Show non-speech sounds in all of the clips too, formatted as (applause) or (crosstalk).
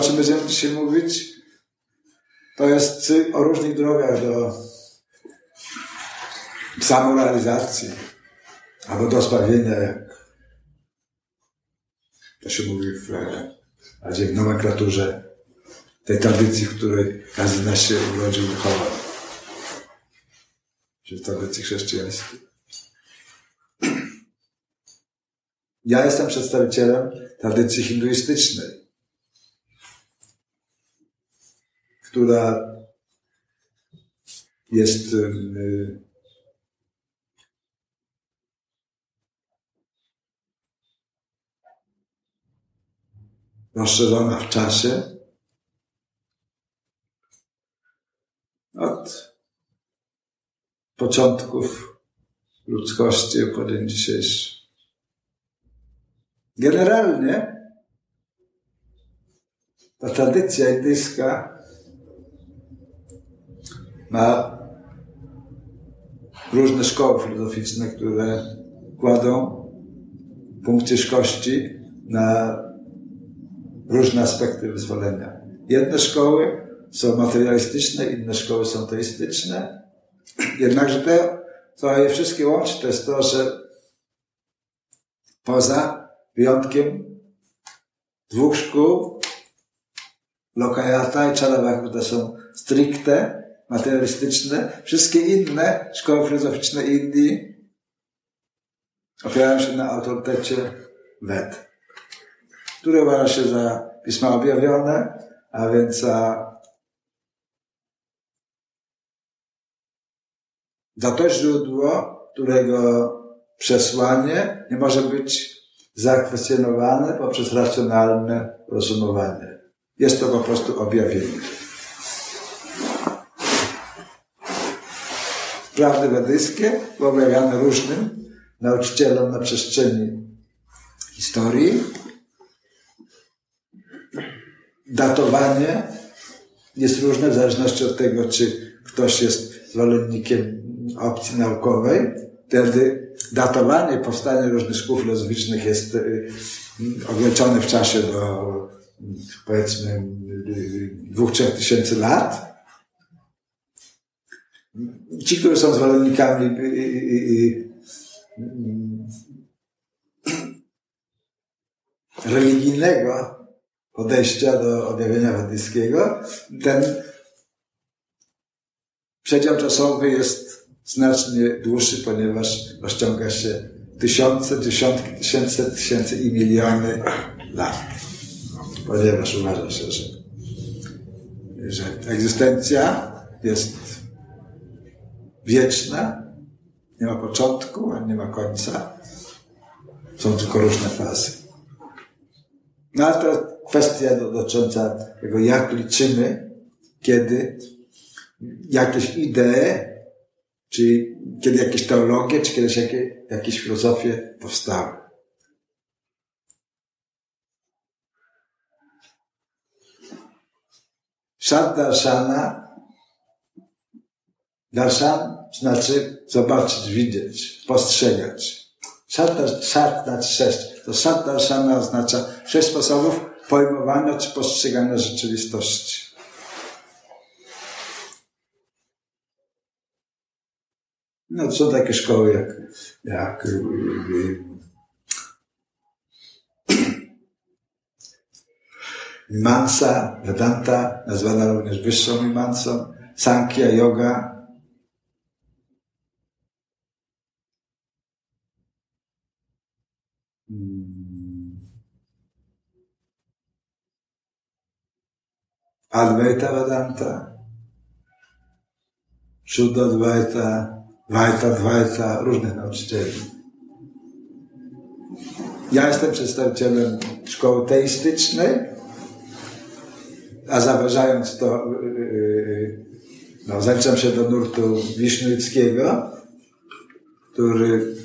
o czym będziemy dzisiaj mówić, to jest o różnych drogach do samorealizacji albo do zbawienia, jak to się mówi w, w nomenklaturze tej tradycji, w której każdy z nas się urodził i wychował. Czyli tradycji chrześcijańskiej. Ja jestem przedstawicielem tradycji hinduistycznej, która jest y, rozszerzona w czasie od początków ludzkości po dzień dzisiejszy. Generalnie ta tradycja indyjska ma różne szkoły filozoficzne, które kładą punkt ciężkości na różne aspekty wyzwolenia. Jedne szkoły są materialistyczne, inne szkoły są teistyczne. (clears throat) Jednakże to, co je wszystkie łączy, to jest to, że poza wyjątkiem dwóch szkół, Lokajata i Chalabhakta są stricte materialistyczne. Wszystkie inne szkoły filozoficzne Indii opierają się na autorytecie Ved, które uważa się za pisma objawione, a więc za za to źródło, którego przesłanie nie może być zakwestionowane poprzez racjonalne rozumowanie. Jest to po prostu objawienie. Prawdy wedyjskie były objawiane różnym nauczycielom na przestrzeni historii. Datowanie jest różne w zależności od tego, czy ktoś jest zwolennikiem opcji naukowej. Wtedy datowanie powstania różnych szkół filozoficznych jest y, ograniczone w czasie do powiedzmy dwóch, trzech tysięcy lat. Ci, którzy są zwolennikami y, y, religijnego podejścia do objawienia wadyjskiego, ten przedział czasowy jest znacznie dłuższy, ponieważ rozciąga się tysiące, dziesiątki, tysiące, tysięcy i miliony lat. Ponieważ uważa się, że, że egzystencja jest wieczna, nie ma początku, a nie ma końca. Są tylko różne fazy. No ale to kwestia dotycząca tego, jak liczymy, kiedy jakieś idee czy kiedy jakieś teologie, czy kiedyś jakie, jakieś filozofie powstały. Szat darshan znaczy zobaczyć, widzieć, postrzegać. Szat znaczy sześć. To szat darshana oznacza sześć sposobów pojmowania czy postrzegania rzeczywistości. No, są takie szkoły jak, jak Mansa, Vedanta, nazwana również wyższą Mimansą, Sankhya, Yoga. Advaita Vedanta, Shuddha Advaita, Wajta, Dwajta, różnych nauczycieli. Ja jestem przedstawicielem szkoły teistycznej, a zaważając to, yy, no, zaliczam się do nurtu wisznuickiego, który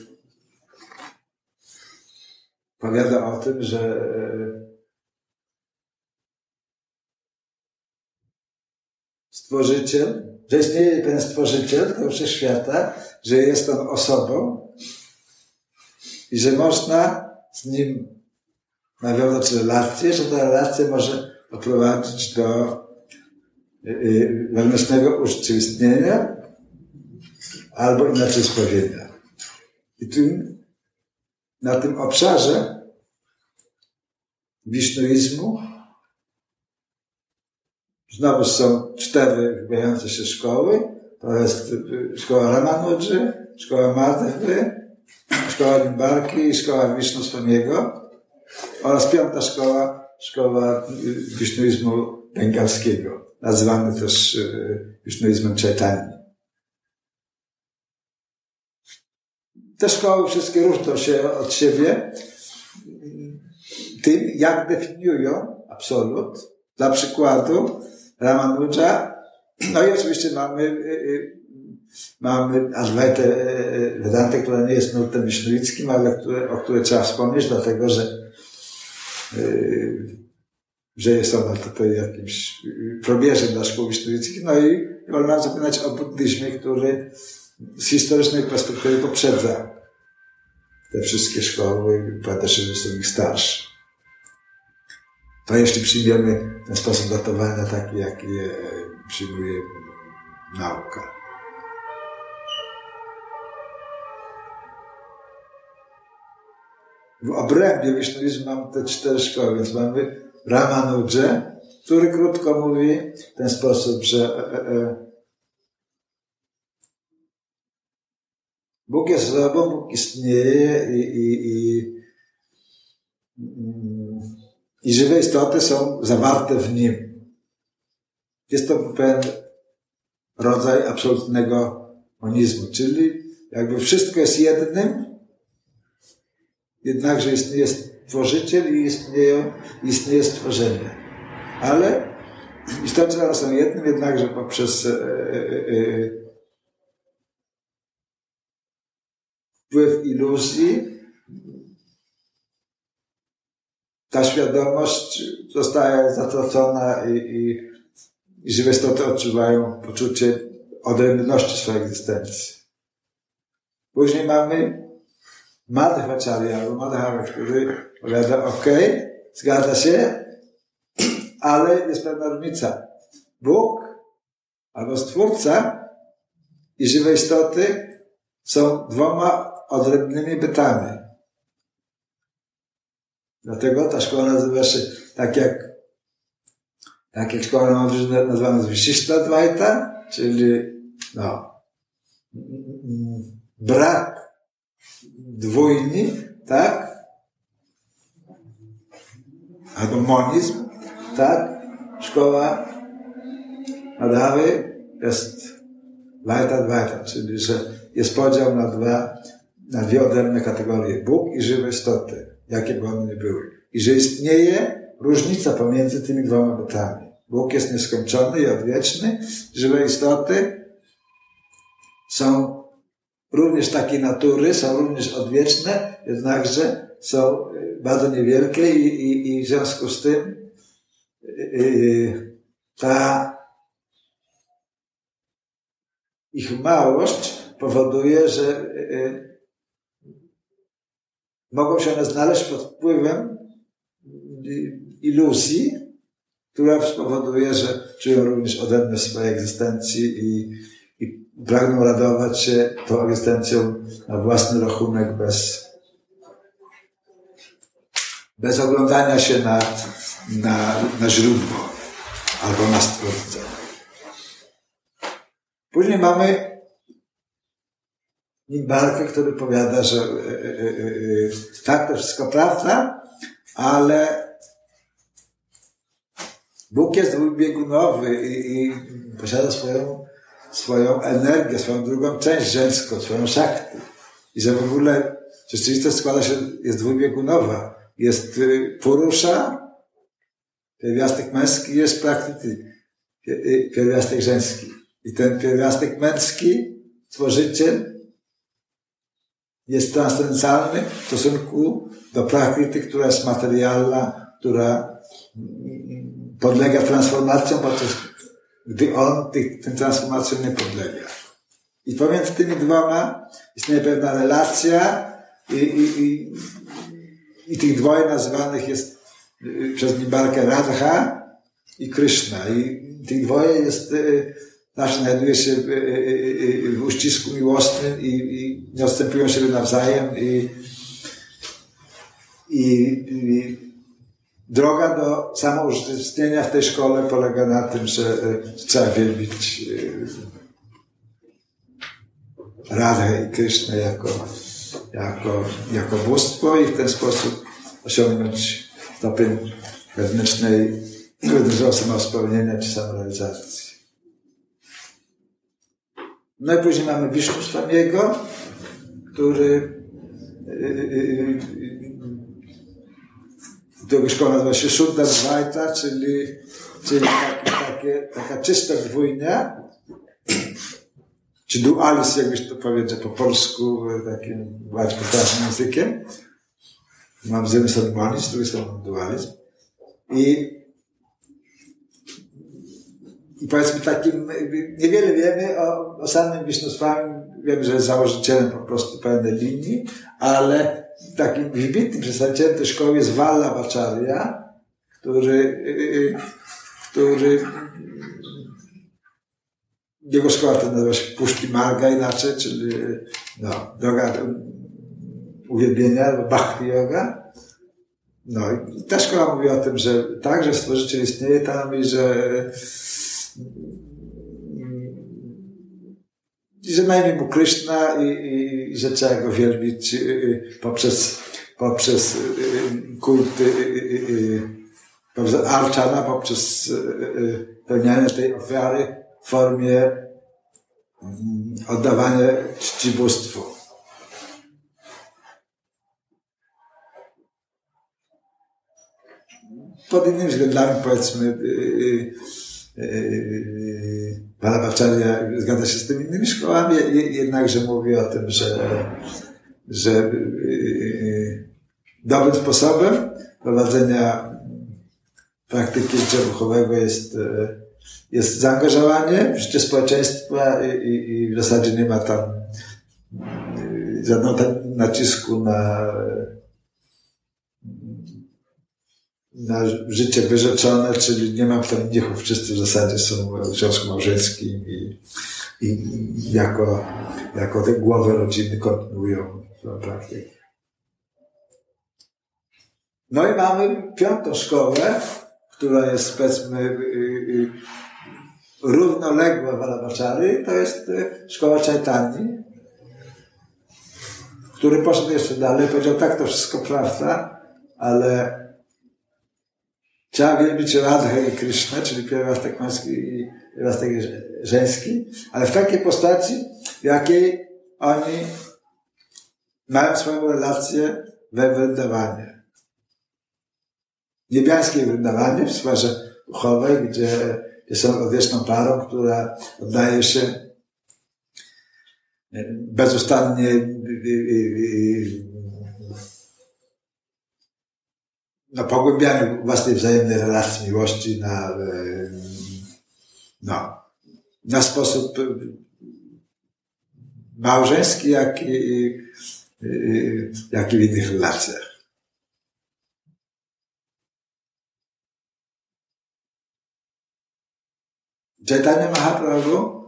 powiada o tym, że stworzyciel że istnieje pewien stworzyciel tego wszechświata, że jest on osobą i że można z nim nawiązać relacje, że ta relacja może doprowadzić do y, y, wewnętrznego urzeczywistnienia albo inaczej spowiednia. I tu na tym obszarze wisznuizmu znowu są cztery wybijające się szkoły. To jest szkoła Ramanudży, szkoła Madhvy, szkoła Limbarki i szkoła Wisznu Swamiego oraz piąta szkoła, szkoła wisznuizmu bengalskiego, nazywany też y, wisznuizmem Chaitanya. Te szkoły wszystkie różnią się od siebie tym, jak definiują absolut. Dla przykładu Ramanuja, no i oczywiście mamy, y, y, mamy Adwaitę y, Vedantę, która nie jest nurtem wisznuickim, ale które, o której trzeba wspomnieć, dlatego że że jest ona tutaj jakimś probierzem dla szkół wisznuickich, no i wolno zapytać o buddyzmie, który z historycznej perspektywy poprzedza te wszystkie szkoły, się, że są ich starsze. To jeśli przyjmiemy ten sposób datowania taki, jaki przyjmuje nauka. W obrębie wisznuizmu mamy te cztery szkoły, więc mamy Ramanudże, który krótko mówi w ten sposób, że e, e, e, Bóg jest sobą, Bóg istnieje i, i, i, i żywe istoty są zawarte w Nim. Jest to pewien rodzaj absolutnego monizmu, czyli jakby wszystko jest jednym, jednakże istnieje stworzyciel i istnieje, istnieje stworzenie. Ale istoty są jednym, jednakże poprzez e, e, e, wpływ iluzji, ta świadomość zostaje zatracona i, i, i żywe istoty odczuwają poczucie odrębności swojej egzystencji. Później mamy Madhvacharya albo Madhava, który powiada, ok, zgadza się, (clears throat) ale jest pewna różnica. Bóg albo Stwórca i żywe istoty są dwoma odrębnymi bytami. Dlatego ta szkoła nazywa się tak jak, tak jak szkoła nazwana jest Vishishtha Dvaita, czyli no, brak dwójny, tak? Albo monizm, tak? Szkoła Madhawy jest Dvaita Dvaita, czyli że jest podział na dwa na dwie odrębne kategorie. Bóg i żywe istoty, jakie by one nie były. I że istnieje różnica pomiędzy tymi dwoma bytami. Bóg jest nieskończony i odwieczny, żywe istoty są również takiej natury, są również odwieczne, jednakże są bardzo niewielkie i, i, i w związku z tym yy, ta ich małość powoduje, że mogą się one znaleźć pod wpływem iluzji, która spowoduje, że czują również odrębność swojej egzystencji i, i pragną radować się tą egzystencją na własny rachunek bez, bez oglądania się na, na, na źródło albo na stwórcę. Później mamy Nimbarkę, który powiada, że yy, tak, to wszystko prawda, ale Bóg jest dwubiegunowy i, i posiada swoją, swoją energię, swoją drugą część żeńską, swoją szakty. I że w ogóle rzeczywistość składa się, jest dwubiegunowa. Jest porusza, pierwiastek męski, jest praktyki, pierwiastek żeński. I ten pierwiastek męski, stworzyciel, jest transcendentalny w stosunku do praktyki, która jest materialna, która podlega transformacjom, podczas gdy on tym transformacjom nie podlega. I pomiędzy tymi dwoma istnieje pewna relacja i, i, i, i tych dwoje nazywanych jest y, przez Nibarkę Radha, i Kryszna. I tych dwoje jest, zawsze znajduje się w uścisku miłosnym i, i nie odstępują siebie nawzajem i, i, i droga do samoużytecznienia w tej szkole polega na tym, że trzeba wielbić Radhę i Krysznę jako, jako, jako bóstwo i w ten sposób osiągnąć stopień wewnętrznej, wewnętrznego samospełnienia czy samorealizacji. No i później mamy Wisznu Swamiego, który którego szkoła nazywa się Shuddha czyli, czyli takie, takie, taka czysta dwójnia, czy dualizm, jakbyś to powiedział po polsku, takim bardzo poprawnym językiem. Mam z jednej strony dualizm, z drugiej strony dualizm. I, i powiedzmy takim, niewiele wiemy o, o samym Wisnuswami. Wiemy, że jest założycielem po prostu pewnej linii, ale takim wybitnym przedstawicielem tej szkoły jest Vallabhacharya, który, y, y, który jego szkoła to nazywa się Puszki Marga inaczej, czyli no, droga uwielbienia, bhakti yoga. No i ta szkoła mówi o tym, że tak, że stworzyciel istnieje tam i że i że na imię mu Krishna i, i, i że trzeba go wielbić y, y, poprzez, poprzez y, kulty poprzez arczana, poprzez pełnianie tej ofiary w formie mm, oddawania czci bóstwu. Pod innymi względami, powiedzmy, Balabaczaria zgadza się z tymi innymi szkołami, jednakże mówi o tym, że, że dobrym sposobem prowadzenia praktyki życia duchowego jest jest zaangażowanie w życie społeczeństwa i, i, i w zasadzie nie ma tam żadnego nacisku na, na życie wyrzeczone, czyli nie ma tam niechów, wszyscy w zasadzie są w związku małżeńskim i, i jako, jako te głowy rodziny kontynuują praktykę. No i mamy piątą szkołę, która jest powiedzmy y, y, równoległa Walabaszary, to jest y, szkoła Czajtani, który poszedł jeszcze dalej, powiedział, tak, to wszystko prawda, ale trzeba wielbić Radhę i Krysznę, czyli pierwiastek męski i pierwiastek żeński, ale w takiej postaci, w jakiej oni mają swoją relację we Wrendawanie niebiańskiej Wryndawanie w sferze duchowej, gdzie, gdzie są odwieczną parą, która oddaje się bezustannie e, e, na pogłębianiu własnej wzajemnej relacji miłości na, no, na sposób małżeński, jak i, jak i w innych relacjach. Chaitanya Mahaprabhu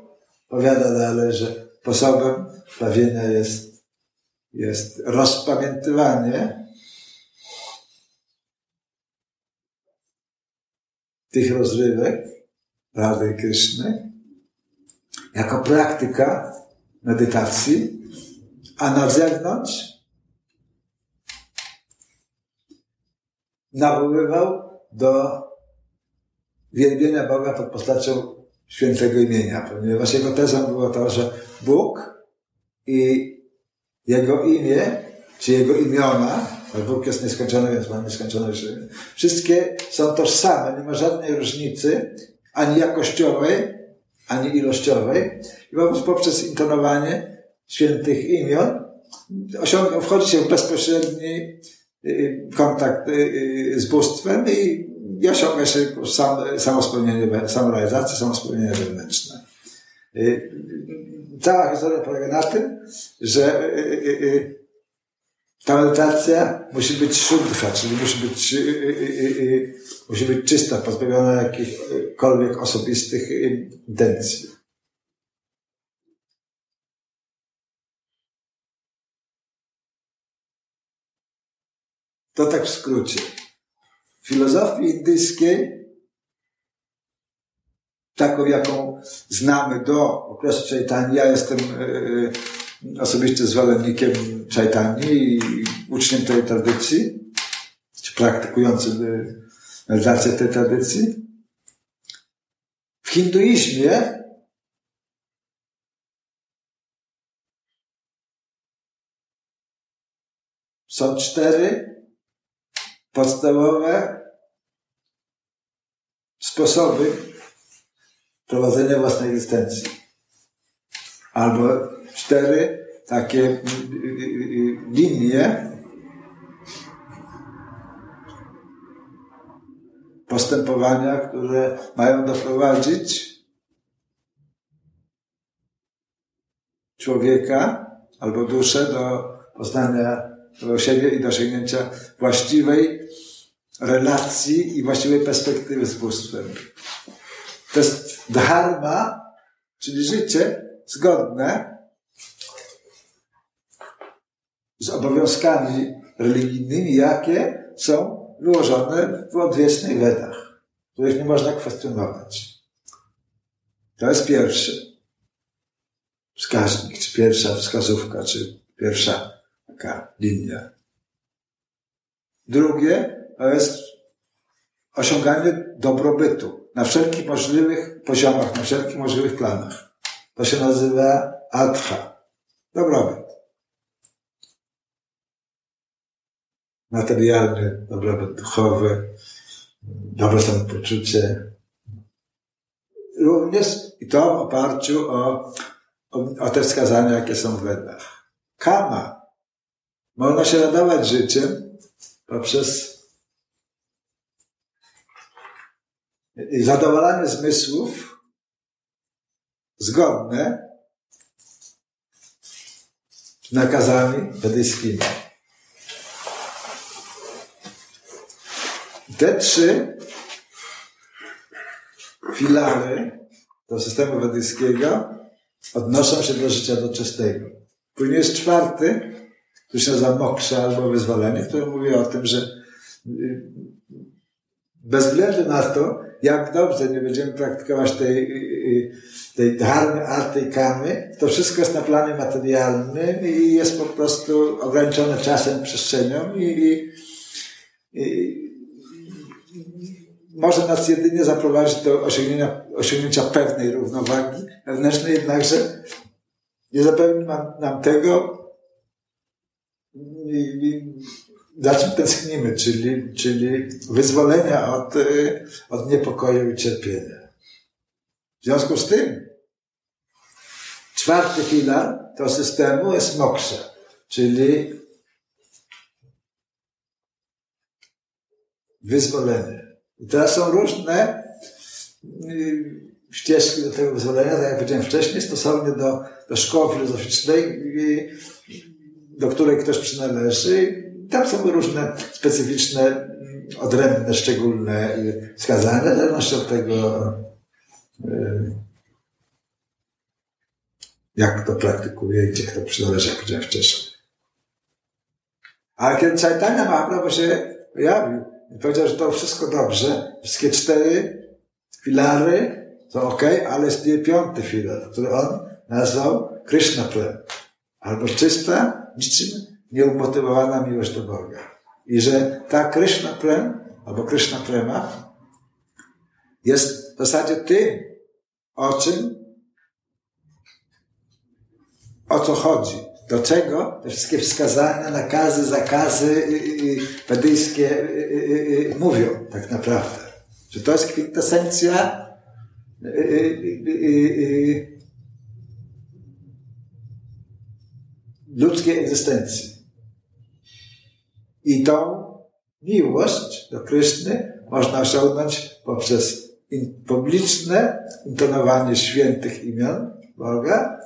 powiada dalej, że sposobem bawienia jest, jest rozpamiętywanie tych rozrywek Rady Kryszny jako praktyka medytacji, a na zewnątrz nawoływał do wielbienia Boga pod postacią świętego imienia, ponieważ jego tezą było to, że Bóg i jego imię, czy jego imiona, Bóg jest nieskończony, więc ma nieskończone życie, wszystkie są tożsame, nie ma żadnej różnicy, ani jakościowej, ani ilościowej. I po poprzez intonowanie świętych imion osiąga, wchodzi się w bezpośredni y, y, kontakt y, z bóstwem i osiąga się sam, samospełnienie, samorealizację, samospełnienie wewnętrzne. Cała historia polega na tym, że Ta medytacja musi być szudcha, czyli musi być, y, y, y, musi być czysta, pozbawiona jakichkolwiek osobistych intencji. To tak w skrócie. W filozofii indyjskiej, taką jaką znamy do okresu Chaitanya, ja jestem osobiście zwolennikiem Chaitanya i uczniem tej tradycji, czy praktykującym medytację tej tradycji. W hinduizmie są cztery podstawowe sposoby prowadzenia własnej egzystencji. Albo cztery takie y, y, y, linie postępowania, które mają doprowadzić człowieka albo duszę do poznania do siebie i do osiągnięcia właściwej relacji i właściwej perspektywy z bóstwem. To jest dharma, czyli życie zgodne z obowiązkami religijnymi, jakie są wyłożone w odwiecznych wedach, których nie można kwestionować. To jest pierwszy wskaźnik, czy pierwsza wskazówka, czy pierwsza taka linia. Drugie to jest osiąganie dobrobytu na wszelkich możliwych poziomach, na wszelkich możliwych planach. To się nazywa atcha. Dobrobyt. Materialny, dobrobyt duchowy, dobre samopoczucie. Również i to w oparciu o, o, o te wskazania, jakie są w Wedach. Kama. Można się nadawać życiem poprzez zadowolanie zmysłów zgodne z nakazami wedyjskimi. Te trzy filary do systemu wedyjskiego odnoszą się do życia doczystego. Później jest czwarty, który się nazywa moksha albo wyzwolenie, który mówi o tym, że y, bez względu na to, jak dobrze nie będziemy praktykować tej, y, y, tej dharmy, arty kamy, to wszystko jest na planie materialnym i jest po prostu ograniczone czasem, przestrzenią i, i, i może nas jedynie zaprowadzić do osiągnięcia, osiągnięcia pewnej równowagi wewnętrznej, jednakże nie zapewni nam, tego, za czym tęsknimy, czyli, czyli wyzwolenia od, od niepokoju i cierpienia. W związku z tym czwarty filar to systemu jest moksha, czyli wyzwolenie. I teraz są różne y, ścieżki do tego wyzwolenia, tak jak powiedziałem wcześniej, stosownie do, do szkoły filozoficznej, do której ktoś przynależy. Tam są różne specyficzne, odrębne, szczególne wskazania, w zależności od tego, y, jak to praktykuje i gdzie kto przynależy, jak powiedziałem wcześniej. Ale kiedy Chaitanya Mahaprabhu się pojawił powiedział, że to wszystko dobrze, wszystkie cztery filary to ok, ale jest piąty filar, który on nazwał Krishna Prem. Albo czysta, niczym nieumotywowana miłość do Boga. I że ta Krishna Prem, albo Krishna Prema, jest w zasadzie tym, o czym, o co chodzi. Do czego te wszystkie wskazania, nakazy, zakazy wedyjskie mówią tak naprawdę. Że to jest kwintesencja ludzkiej egzystencji. I tą miłość do Kryszny można osiągnąć poprzez publiczne intonowanie świętych imion Boga,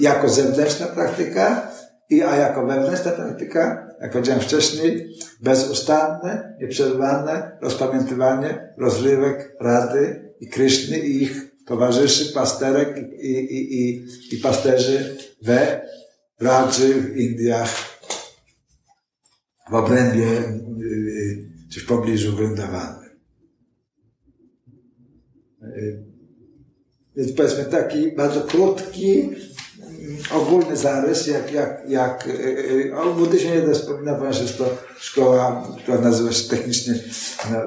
jako zewnętrzna praktyka I a jako wewnętrzna praktyka, jak powiedziałem wcześniej, bezustanne, nieprzerwane rozpamiętywanie rozrywek, rady i Kryszny i ich towarzyszy, pasterek i, i, i, i pasterzy we Radży w Indiach, w obrębie y, czy w pobliżu Wrindawany. Więc powiedzmy taki bardzo krótki, ogólny zarys, jak, jak, jak o buddyzmie nie wspomina, ponieważ jest to szkoła, która nazywa się technicznie no,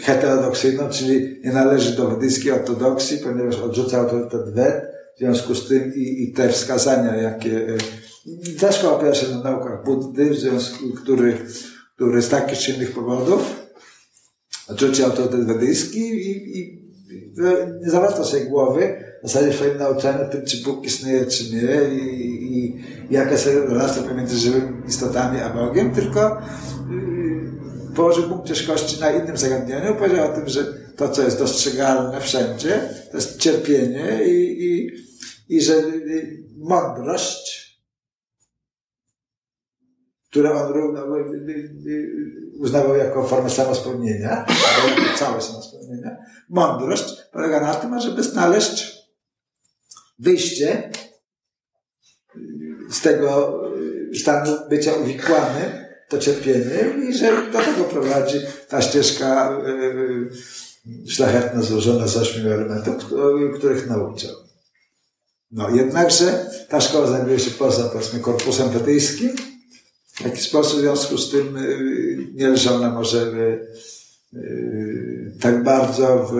heterodoksyjną, czyli nie należy do buddyjskiej ortodoksji, ponieważ odrzuca autorytet Wed, w związku z tym i, i te wskazania, jakie ta szkoła opiera się na naukach Buddy, w związku, który, który z takich czy innych powodów odrzucił autorytet wedyjski i, i nie zawraca sobie głowy. W zasadzie swoim nauczaniu tym, czy Bóg istnieje, czy nie i, i jaka jest relacja pomiędzy żywymi istotami a Bogiem, tylko yy, położył punkt ciężkości na innym zagadnieniu, powiedział o tym, że to, co jest dostrzegalne wszędzie, to jest cierpienie i, i, i że y, mądrość które on uznawał jako formę samospełnienia, całe samospełnienia. Mądrość polega na tym, żeby znaleźć wyjście z tego stanu bycia uwikłanym to cierpienie i że do tego prowadzi ta ścieżka szlachetna, złożona z ośmiu elementów, których nauczał. No, jednakże ta szkoła znajduje się poza, powiedzmy, korpusem wetyjskim, w jaki sposób w związku z tym y, nie leży ona może y, tak bardzo w,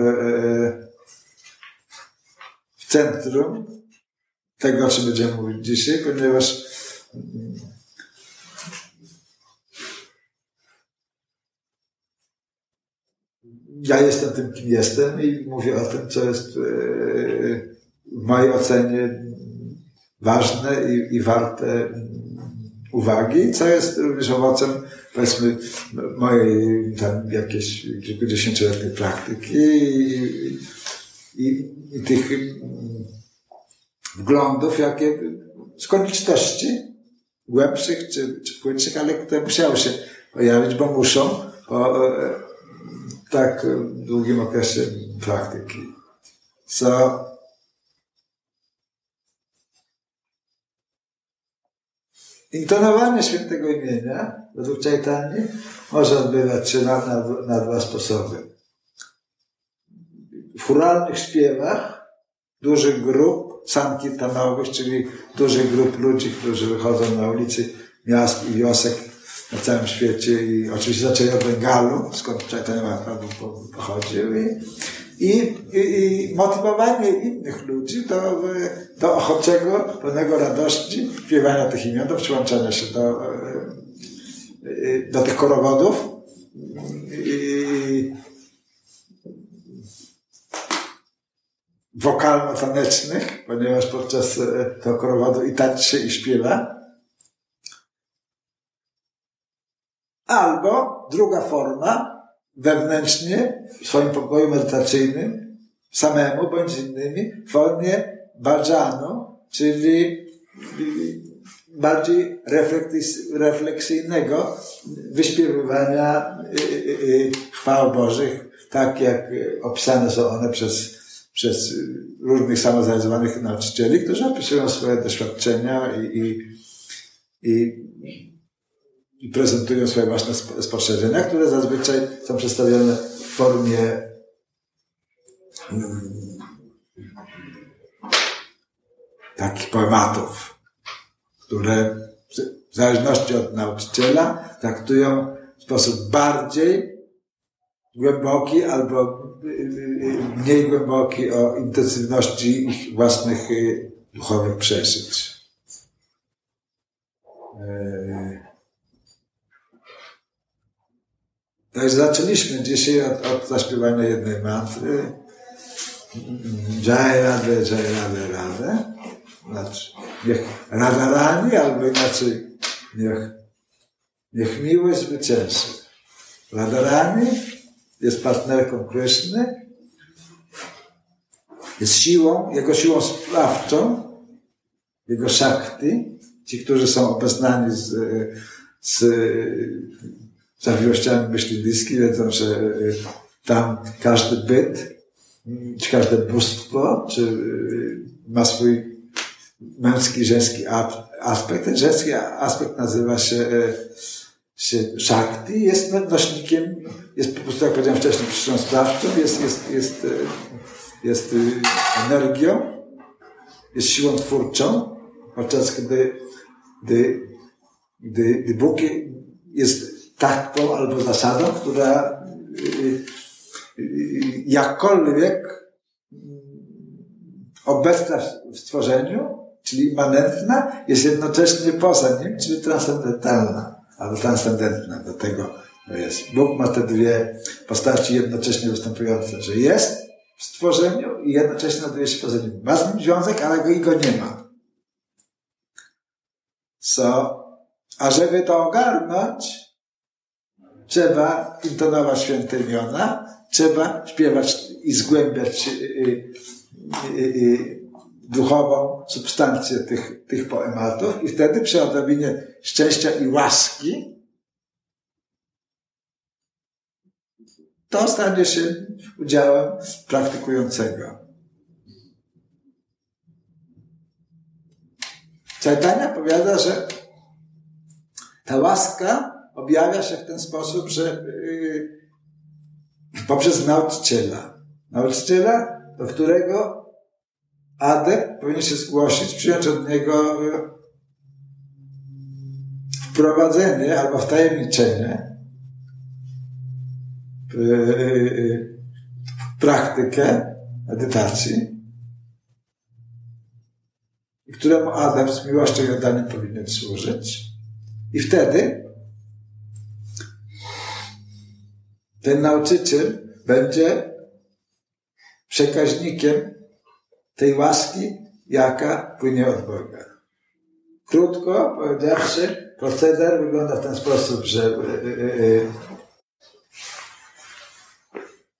w centrum tego, o czym będziemy mówić dzisiaj, ponieważ ja jestem tym, kim jestem i mówię o tym, co jest w mojej ocenie ważne i, i warte uwagi, co jest również owocem, powiedzmy, mojej tam jakieś kilkudziesięcioletniej praktyki i, i, i tych wglądów, jakie z konieczności głębszych czy, czy płytszych, ale które musiały się pojawić, bo muszą po e, tak długim okresie praktyki. Co Intonowanie świętego imienia według Czajtani może odbywać się na, na, na dwa sposoby. W churalnych śpiewach dużych grup sankirtanowych, czyli dużych grup ludzi, którzy wychodzą na ulicy miast i wiosek na całym świecie i oczywiście zaczęli od Bengalu, skąd Mahaprabhu pochodził i i, i, i motywowanie innych ludzi do, do ochocego, pełnego radości śpiewania tych imion, do przyłączania się do, do tych korowodów. wokalno-tanecznych, ponieważ podczas tego korowodu i tańczy i śpiewa. Albo druga forma, wewnętrznie w swoim pokoju medytacyjnym, samemu bądź z innymi, w formie bajanu, czyli bardziej refleksyjnego wyśpiewywania y, y, y, chwał Bożych, tak jak opisane są one przez, przez różnych samozrealizowanych nauczycieli, którzy opisują swoje doświadczenia i, i, i i prezentują swoje własne spostrzeżenia, które zazwyczaj są przedstawione w formie mm, takich poematów, które w zależności od nauczyciela traktują w sposób bardziej głęboki albo y, y, y, mniej głęboki o intensywności ich własnych duchowych przeżyć. Także zaczęliśmy dzisiaj od, od zaśpiewania jednej mantry. Jai Radę, Jai Radę, Radę. Znaczy, niech Rada rani, albo inaczej, niech, niech miłość zwycięży. rani jest partnerką Kryszny, jest siłą, jego siłą sprawczą, jego szakti, Ci, którzy są obeznani z, z zawiłościami myśli bliskiej, wiedzą, że tam każdy byt, czy każde bóstwo, czy ma swój męski, żeński aspekt. Ten żeński aspekt nazywa się, się Shakti, jest nośnikiem, jest po prostu, jak powiedziałem wcześniej, przyczyną sprawczą, jest, jest, jest, jest energią, jest siłą twórczą, podczas gdy, gdy, gdy, gdy Bóg jest taktą albo zasadą, która y, y, jakkolwiek obecna w stworzeniu, czyli immanentna, jest jednocześnie poza nim, czyli transcendentalna albo transcendentna do tego jest. Bóg ma te dwie postaci jednocześnie występujące, że jest w stworzeniu i jednocześnie znajduje się poza nim. Ma z nim związek, ale go i go nie ma. So, a żeby to ogarnąć, trzeba intonować święte imiona, trzeba śpiewać i zgłębiać y, y, y, duchową substancję tych, tych poematów i wtedy przy odrobinie szczęścia i łaski to stanie się udziałem praktykującego. Chaitanya powiada, że ta łaska objawia się w ten sposób, że yy, poprzez nauczyciela. Nauczyciela, do którego adept powinien się zgłosić, przyjąć od niego yy, wprowadzenie albo wtajemniczenie yy, w praktykę medytacji, któremu adept z miłością i oddaniem powinien służyć. I wtedy ten nauczyciel będzie przekaźnikiem tej łaski, jaka płynie od Boga. Krótko powiedziawszy, proceder wygląda w ten sposób, że yy,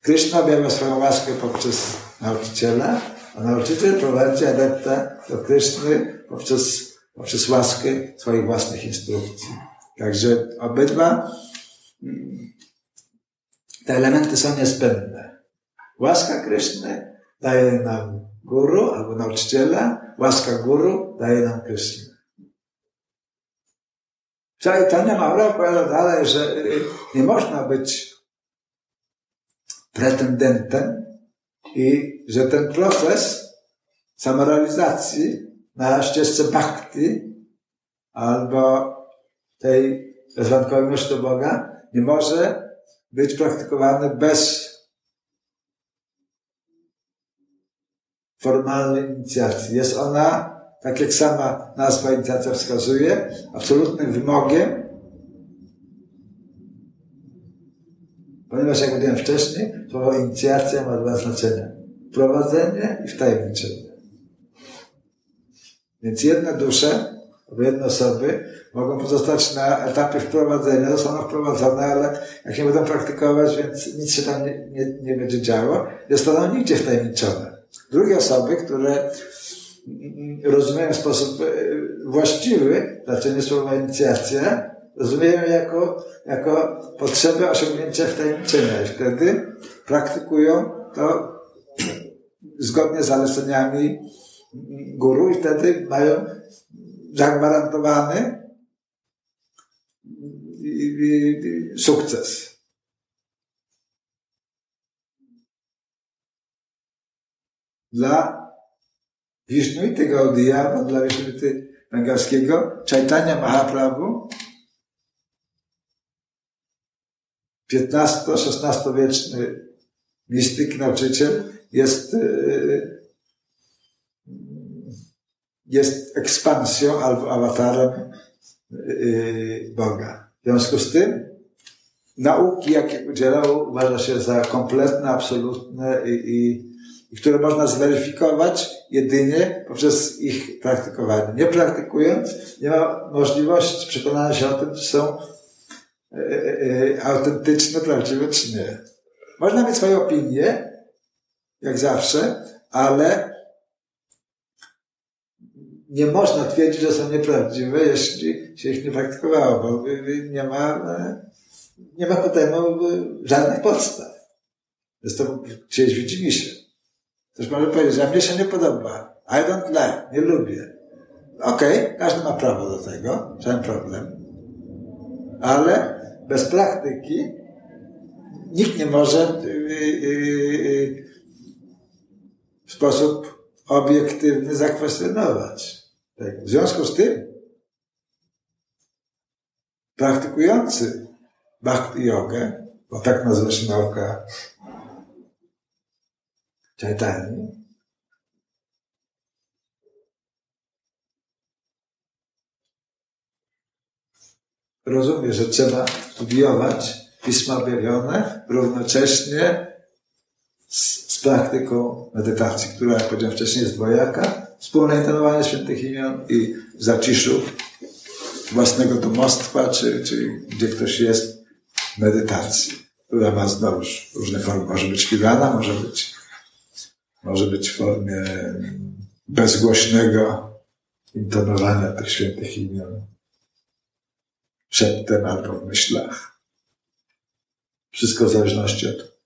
Krishna objawia swoją łaskę poprzez nauczyciela, a nauczyciel prowadzi adepta do Kryszny poprzez, poprzez łaskę swoich własnych instrukcji. Także obydwa te elementy są niezbędne. Łaska Kryszny daje nam guru albo nauczyciela, łaska guru daje nam Krysznę. Chaitanya Maura opowiada dalej, że y, nie można być pretendentem i że ten proces samorealizacji na ścieżce bhakti albo tej bezwarunkowej miłości do Boga nie może być praktykowany bez formalnej inicjacji. Jest ona, tak jak sama nazwa inicjacja wskazuje, absolutnym wymogiem, ponieważ, jak mówiłem wcześniej, słowo inicjacja ma dwa znaczenia. Prowadzenie i wtajemniczenie. Więc jedne dusze, albo jedne osoby mogą pozostać na etapie wprowadzenia, zostaną wprowadzone, ale jak nie będą praktykować, więc nic się tam nie, nie, nie będzie działo, nie zostaną nigdzie wtajemniczone. Drugie osoby, które rozumieją w sposób e, właściwy znaczenie słowa inicjacja, rozumieją jako, jako potrzebę osiągnięcia wtajemniczenia i wtedy praktykują to (clears throat) zgodnie z zaleceniami guru i wtedy mają zagwarantowany sukces. Dla Wisznuity Gaudiya, bo dla Wisznuity Bengalskiego, Chaitanya Mahaprabhu, XV-XVI wieczny mistyk, nauczyciel, jest, y, jest ekspansją albo awatarem y, Boga. W związku z tym nauki, jakie udzielał, uważa się za kompletne, absolutne i, i, i które można zweryfikować jedynie poprzez ich praktykowanie. Nie praktykując, nie ma możliwości przekonania się o tym, czy są e, e, e autentyczne, prawdziwe, czy nie. Można mieć swoje opinie, jak zawsze, ale nie można twierdzić, że są nieprawdziwe, jeśli się ich nie praktykowało, bo nie ma, nie ma ku temu żadnych podstaw. To gdzieś widzi się. Ktoś może powiedzieć, że mnie się nie podoba. I don't like, nie lubię. Okej, okay, każdy ma prawo do tego, żaden problem. Ale bez praktyki nikt nie może w sposób obiektywny zakwestionować. Tak. W związku z tym praktykujący bhakti jogę, bo tak nazywa się nauka Chaitanya, rozumie, że trzeba studiować pisma objawione równocześnie z, z, praktyką medytacji, która, jak powiedziałem wcześniej, jest dwojaka. Wspólne intonowanie świętych imion i zaciszu własnego domostwa, czy, czy gdzie ktoś jest, medytacji, która ma znowu różne formy. Może być śpiewana, może być, może być w formie bezgłośnego intonowania tych świętych imion szeptem albo w myślach. Wszystko w zależności od,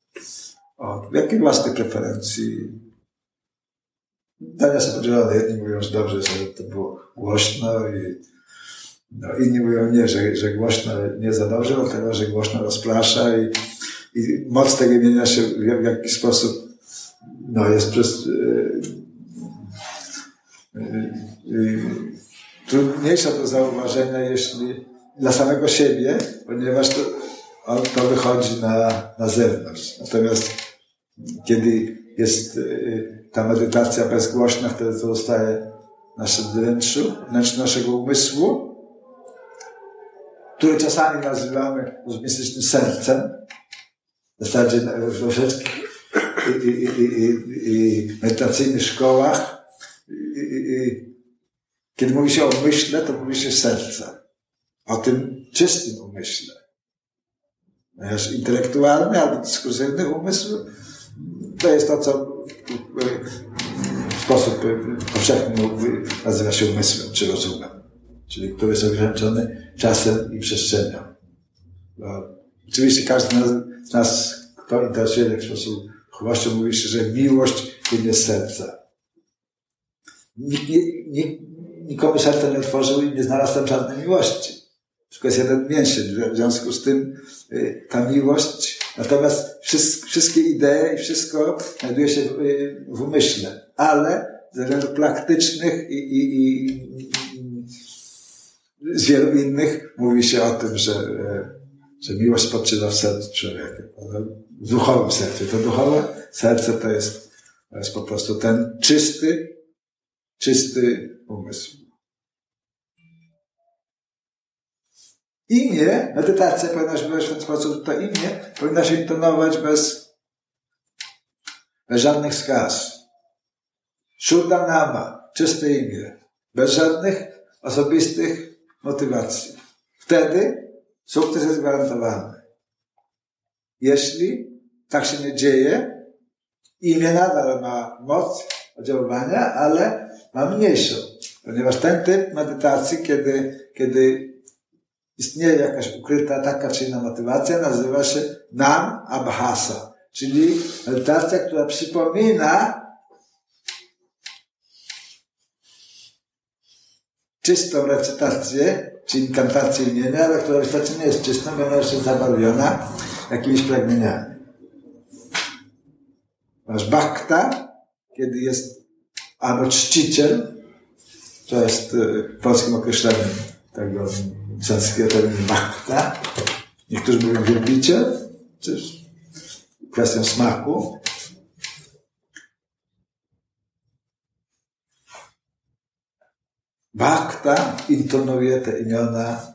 od jakiej własnej preferencji. Dania są podzielone. Jedni mówią, że dobrze, że to było głośno i no, inni mówią nie, że, że głośno nie za dobrze, dlatego że głośno rozprasza i, i moc tego imienia się w, jakiś sposób no, jest przez yy, yy, trudniejsza do zauważenia, jeśli dla samego siebie, ponieważ to, on, to wychodzi na, na zewnątrz. Natomiast kiedy jest y, ta medytacja bezgłośna, wtedy zostaje w naszym wnętrzu, wnętrzu naszego umysłu, który czasami nazywamy mistycznym sercem. W zasadzie troszeczkę i, i, i, i, medytacyjnych szkołach, kiedy mówi się o myśle, to mówi się serca o tym czystym umyśle. Ponieważ intelektualny albo dyskursywny umysł to jest to, co w sposób powszechny nazywa się umysłem czy rozumem, czyli który jest ograniczony czasem i przestrzenią. Bo oczywiście każdy z nas, kto interesuje się w sposób chłością, mówi się, że miłość płynie z serca. Nikt, nikt, nikomu serca nie otworzył i nie znalazł tam żadnej miłości. Tylko jest jeden mięsień. W związku z tym y, ta miłość, natomiast wszystkie idee i wszystko znajduje się w umyśle, ale ze względów praktycznych i, i, i, z wielu innych mówi się o tym, że, e, że miłość spoczywa w sercu człowieka, w duchowym sercu. To duchowe serce to jest, to jest po prostu ten czysty, czysty umysł. Imię, medytacja powinna się wyrazić w ten sposób, to imię powinna się intonować bez, bez żadnych skaz. Shuddha Nama, czyste imię, bez żadnych osobistych motywacji. Wtedy sukces jest gwarantowany. Jeśli tak się nie dzieje, imię nadal ma moc oddziaływania, ale ma mniejszą. Ponieważ ten typ medytacji, kiedy, kiedy istnieje jakaś ukryta taka czy inna motywacja, nazywa się nam abhasa, czyli medytacja, która przypomina czystą recytację, czy inkantację imienia, ale która wystarczy nie jest czystą, ponieważ jest zabarwiona jakimiś pragnieniami. Masz bhakta, kiedy jest albo czciciel, to jest y, polskim określeniem tego sanskrytem bhakta. Niektórzy mówią wielbiciel, czy kwestią smaku. Bhakta intonuje te imiona,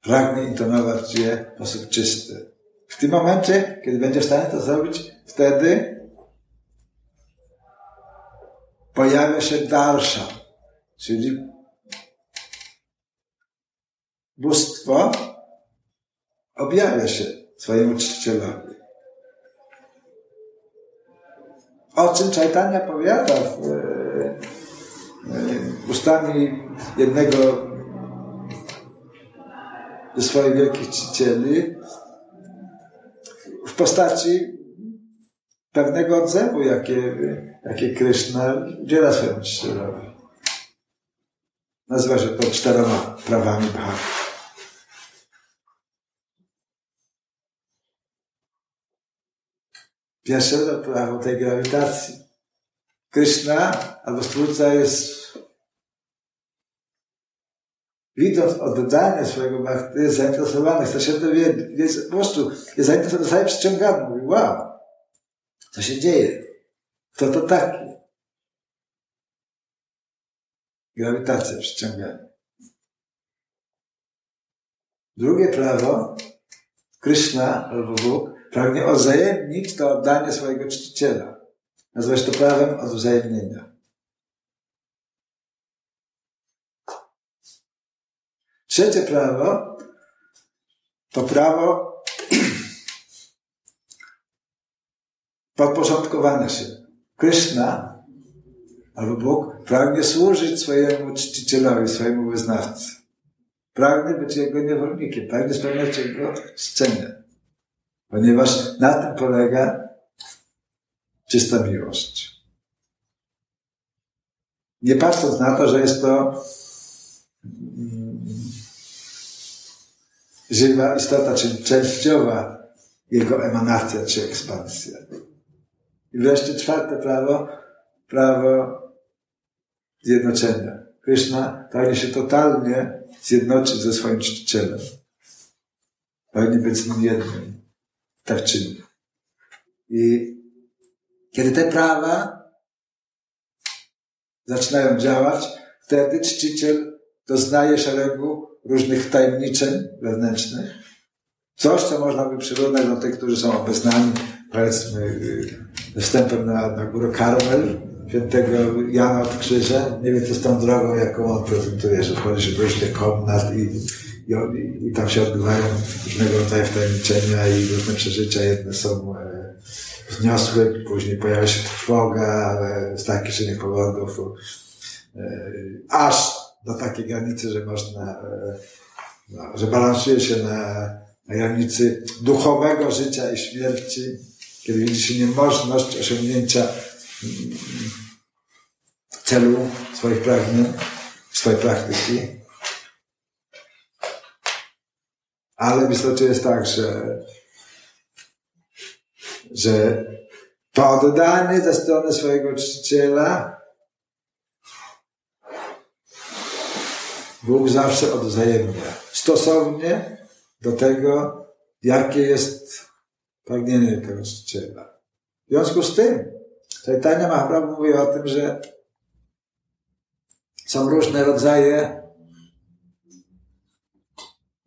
pragnie intonować je w sposób czysty. W tym momencie, kiedy będzie w stanie to zrobić, wtedy pojawia się dalsza, czyli bóstwo objawia się swojemu czcicielowi. O czym Czajtania powiada w, ustami jednego ze swoich wielkich czcicieli w postaci pewnego odzewu, jakie, jakie Kryszna udziela swojemu czcicielowi. Nazywa się to czteroma prawami Bhakti. Pierwsze prawo tej grawitacji. Krishna albo Stwórca jest widząc oddanie swojego bhakti, jest zainteresowany, chce się dowiedzieć, jest, po prostu jest zainteresowany, zostaje przyciągany. Mówi, wow, co się dzieje? Kto to taki? Grawitacja przyciągania. Drugie prawo, Krishna albo Bóg, pragnie odzajemnić to oddanie swojego czciciela. Nazywa się to prawem odwzajemnienia. Trzecie prawo to prawo (clears throat) podporządkowane się. Krishna albo Bóg pragnie służyć swojemu czcicielowi, swojemu wyznawcy. Pragnie być jego niewolnikiem, pragnie spełniać jego scenę. Ponieważ na tym polega czysta miłość. Nie patrząc na to, że jest to żywa istota, czyli częściowa jego emanacja czy ekspansja. I wreszcie czwarte prawo, prawo zjednoczenia. Krishna pragnie się totalnie zjednoczyć ze swoim czcicielem. Pragnie być z nim jednym. Tak czyni. I kiedy te prawa zaczynają działać, wtedy czciciel doznaje szeregu różnych tajemniczeń wewnętrznych. Coś, co można by przyrównać do tych, którzy są obeznani, powiedzmy, y, wstępem na, na górę Karmel, świętego Jana od Krzyża. Nie wiem, co z tą drogą, jaką on prezentuje, że wchodzi się do różnych komnat i, i, i, tam się odbywają różnego rodzaju wtajemniczenia i różne przeżycia. Jedne są e, wzniosłe, później pojawia się trwoga, ale z takich czy innych powodów, e, aż do takiej granicy, że można, e, no, że balansuje się na, na granicy duchowego życia i śmierci, kiedy widzi się niemożność osiągnięcia mm, celu swoich pragnień, swojej praktyki. Ale w istocie jest tak, że, że to ze strony swojego czciciela Bóg zawsze odwzajemnia. Stosownie do tego, jakie jest pragnienie tego czciciela. W związku z tym, Chaitanya Mahaprabhu mówi o tym, że są różne rodzaje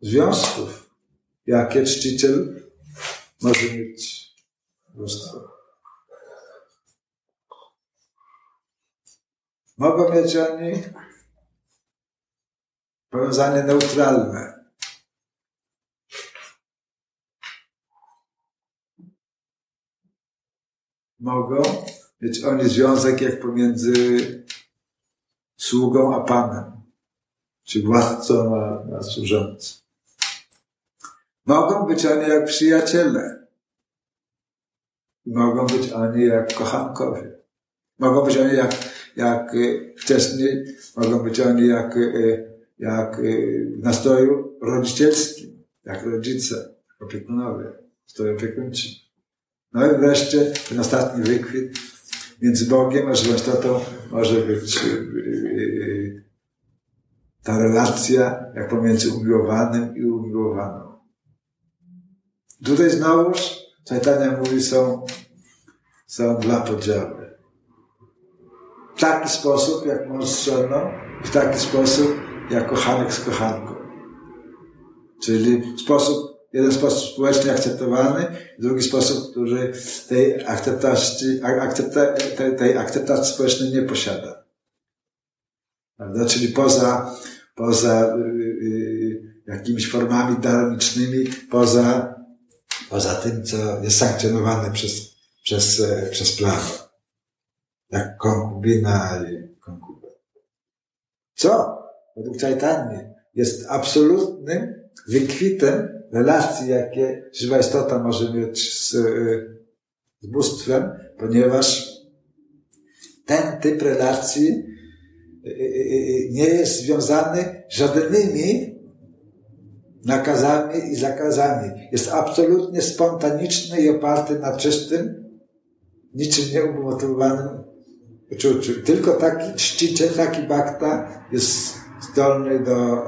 związków, jakie czciciel może mieć mnóstwo. Mogą mieć oni powiązanie neutralne. Mogą mieć oni związek jak pomiędzy sługą a panem, czy władcą a, a służącym. Mogą być oni jak przyjaciele. Mogą być oni jak kochankowie. Mogą być oni jak, jak e, wcześniej, mogą być oni jak e, jak y, w nastroju rodzicielskim, jak rodzice, opiekunowie, stroju opiekuńczym. No i wreszcie ten ostatni wykwit między Bogiem a żywą istotą może być y, y, ta relacja jak pomiędzy umiłowanym i umiłowaną. Tutaj znowuż Czajtania mówi, są, są dwa podziały. W taki sposób, jak mąż z żoną, w taki sposób, jak kochanek z kochanką. Czyli sposób, jeden sposób społecznie akceptowany, drugi sposób, który tej akceptacji, akcepta, tej, tej akceptacji społecznej nie posiada. Prawda? Czyli poza, poza yy, jakimiś formami darmicznymi, poza, poza tym, co jest sankcjonowane przez, przez, przez prawo. Jak konkubina i konkubent. Co według Chaitanya jest absolutnym wykwitem relacji, jakie żywa istota może mieć z, z bóstwem, ponieważ ten typ relacji y, nie jest związany żadnymi nakazami i zakazami. Jest absolutnie spontaniczny i oparty na czystym, niczym nieumotywowanym uczuciu. Tylko taki czciciel, taki bakta jest zdolny do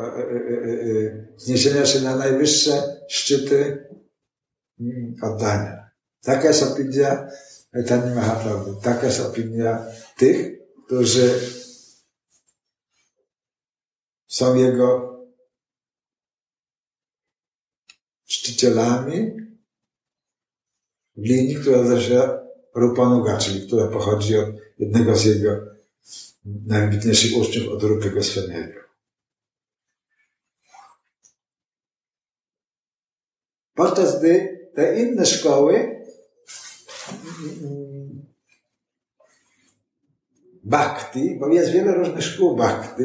zniesienia się na najwyższe szczyty mm, oddania. Taka jest opinia Chaitanya Mahaprabhu. Taka jest opinia tych, którzy są jego czcicielami linii, która nazywa Rupanuga, czyli która pochodzi od jednego z jego najwybitniejszych uczniów, od Rupy Goswamiego. Podczas gdy te inne szkoły bhakti, bo jest wiele różnych szkół bhakti,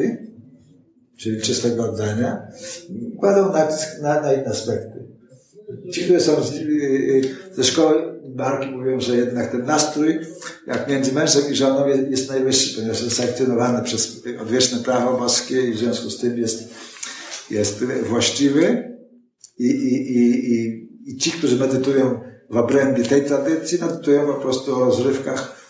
czyli czystego oddania, kładą nacisk na, na inne aspekty. Ci, którzy są z, ze szkoły Barki mówią, że jednak ten nastrój, jak między mężem i żoną, jest najwyższy, ponieważ jest sankcjonowany przez odwieczne prawo boskie i w związku z tym jest, jest właściwy. I, i, i, i, i ci, którzy medytują w obrębie tej tradycji, medytują po prostu o rozrywkach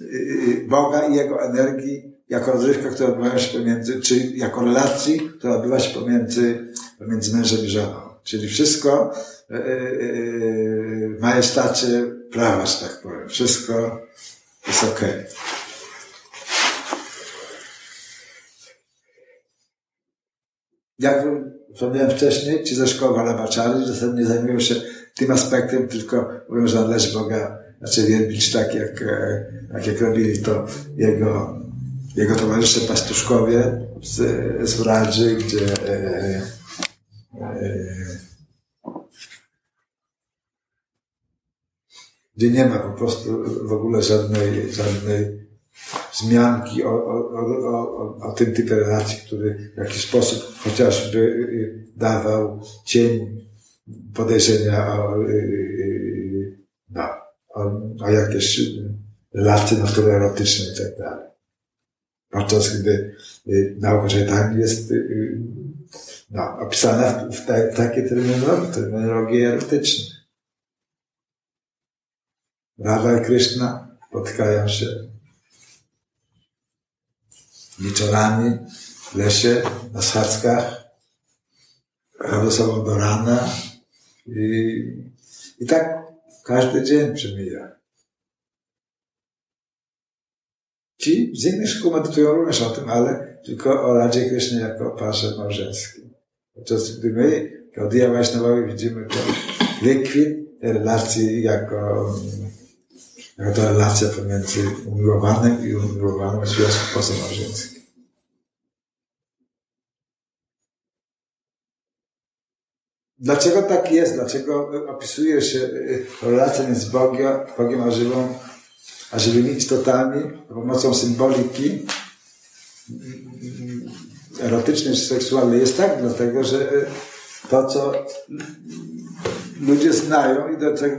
y, y, Boga i Jego energii, jako rozrywka, która odbywa się pomiędzy, czy jako relacji, która odbywa się pomiędzy, pomiędzy mężem i żoną. Czyli wszystko w e, e, e, majestacie prawa, że tak powiem. Wszystko jest ok. Jak wspomniałem wcześniej, ci ze szkoły Walabaczary zasadnie zajmują się tym aspektem, tylko mówią, że należy Boga znaczy wielbić tak, jak, tak jak robili to jego, jego towarzysze pastuszkowie z, z Radży, gdzie gdzie nie ma po prostu w ogóle żadnej, żadnej wzmianki o, o, o, o, tym typie relacji, który w jakiś sposób chociażby y, dawał cień podejrzenia o, y, y, no, o, jakieś relacje natury erotycznej i tak dalej. Podczas gdy nauka Chaitanya jest no, opisana w, w takiej terminologii, terminologii erotycznej. Radha i Krishna spotkają się wieczorami w lesie, na schadzkach, robią sobą do rana i, i tak każdy dzień przemija. Ci z innych szkół medytują również o tym, ale tylko o Radzie Krysznie jako parze małżeńskiej. Podczas gdy my, Gaudiya Vaishnavowie, widzimy to likwid relacji jako to relacja pomiędzy umiłowanym i umiłowaną w związku pozamałżeńskim. Dlaczego tak jest? Dlaczego opisuje się y, relację między Bogiem, Bogiem a żywą, a żywymi istotami pomocą symboliki erotycznej czy seksualnej? Jest tak, dlatego że y, to, co ludzie znają i do tego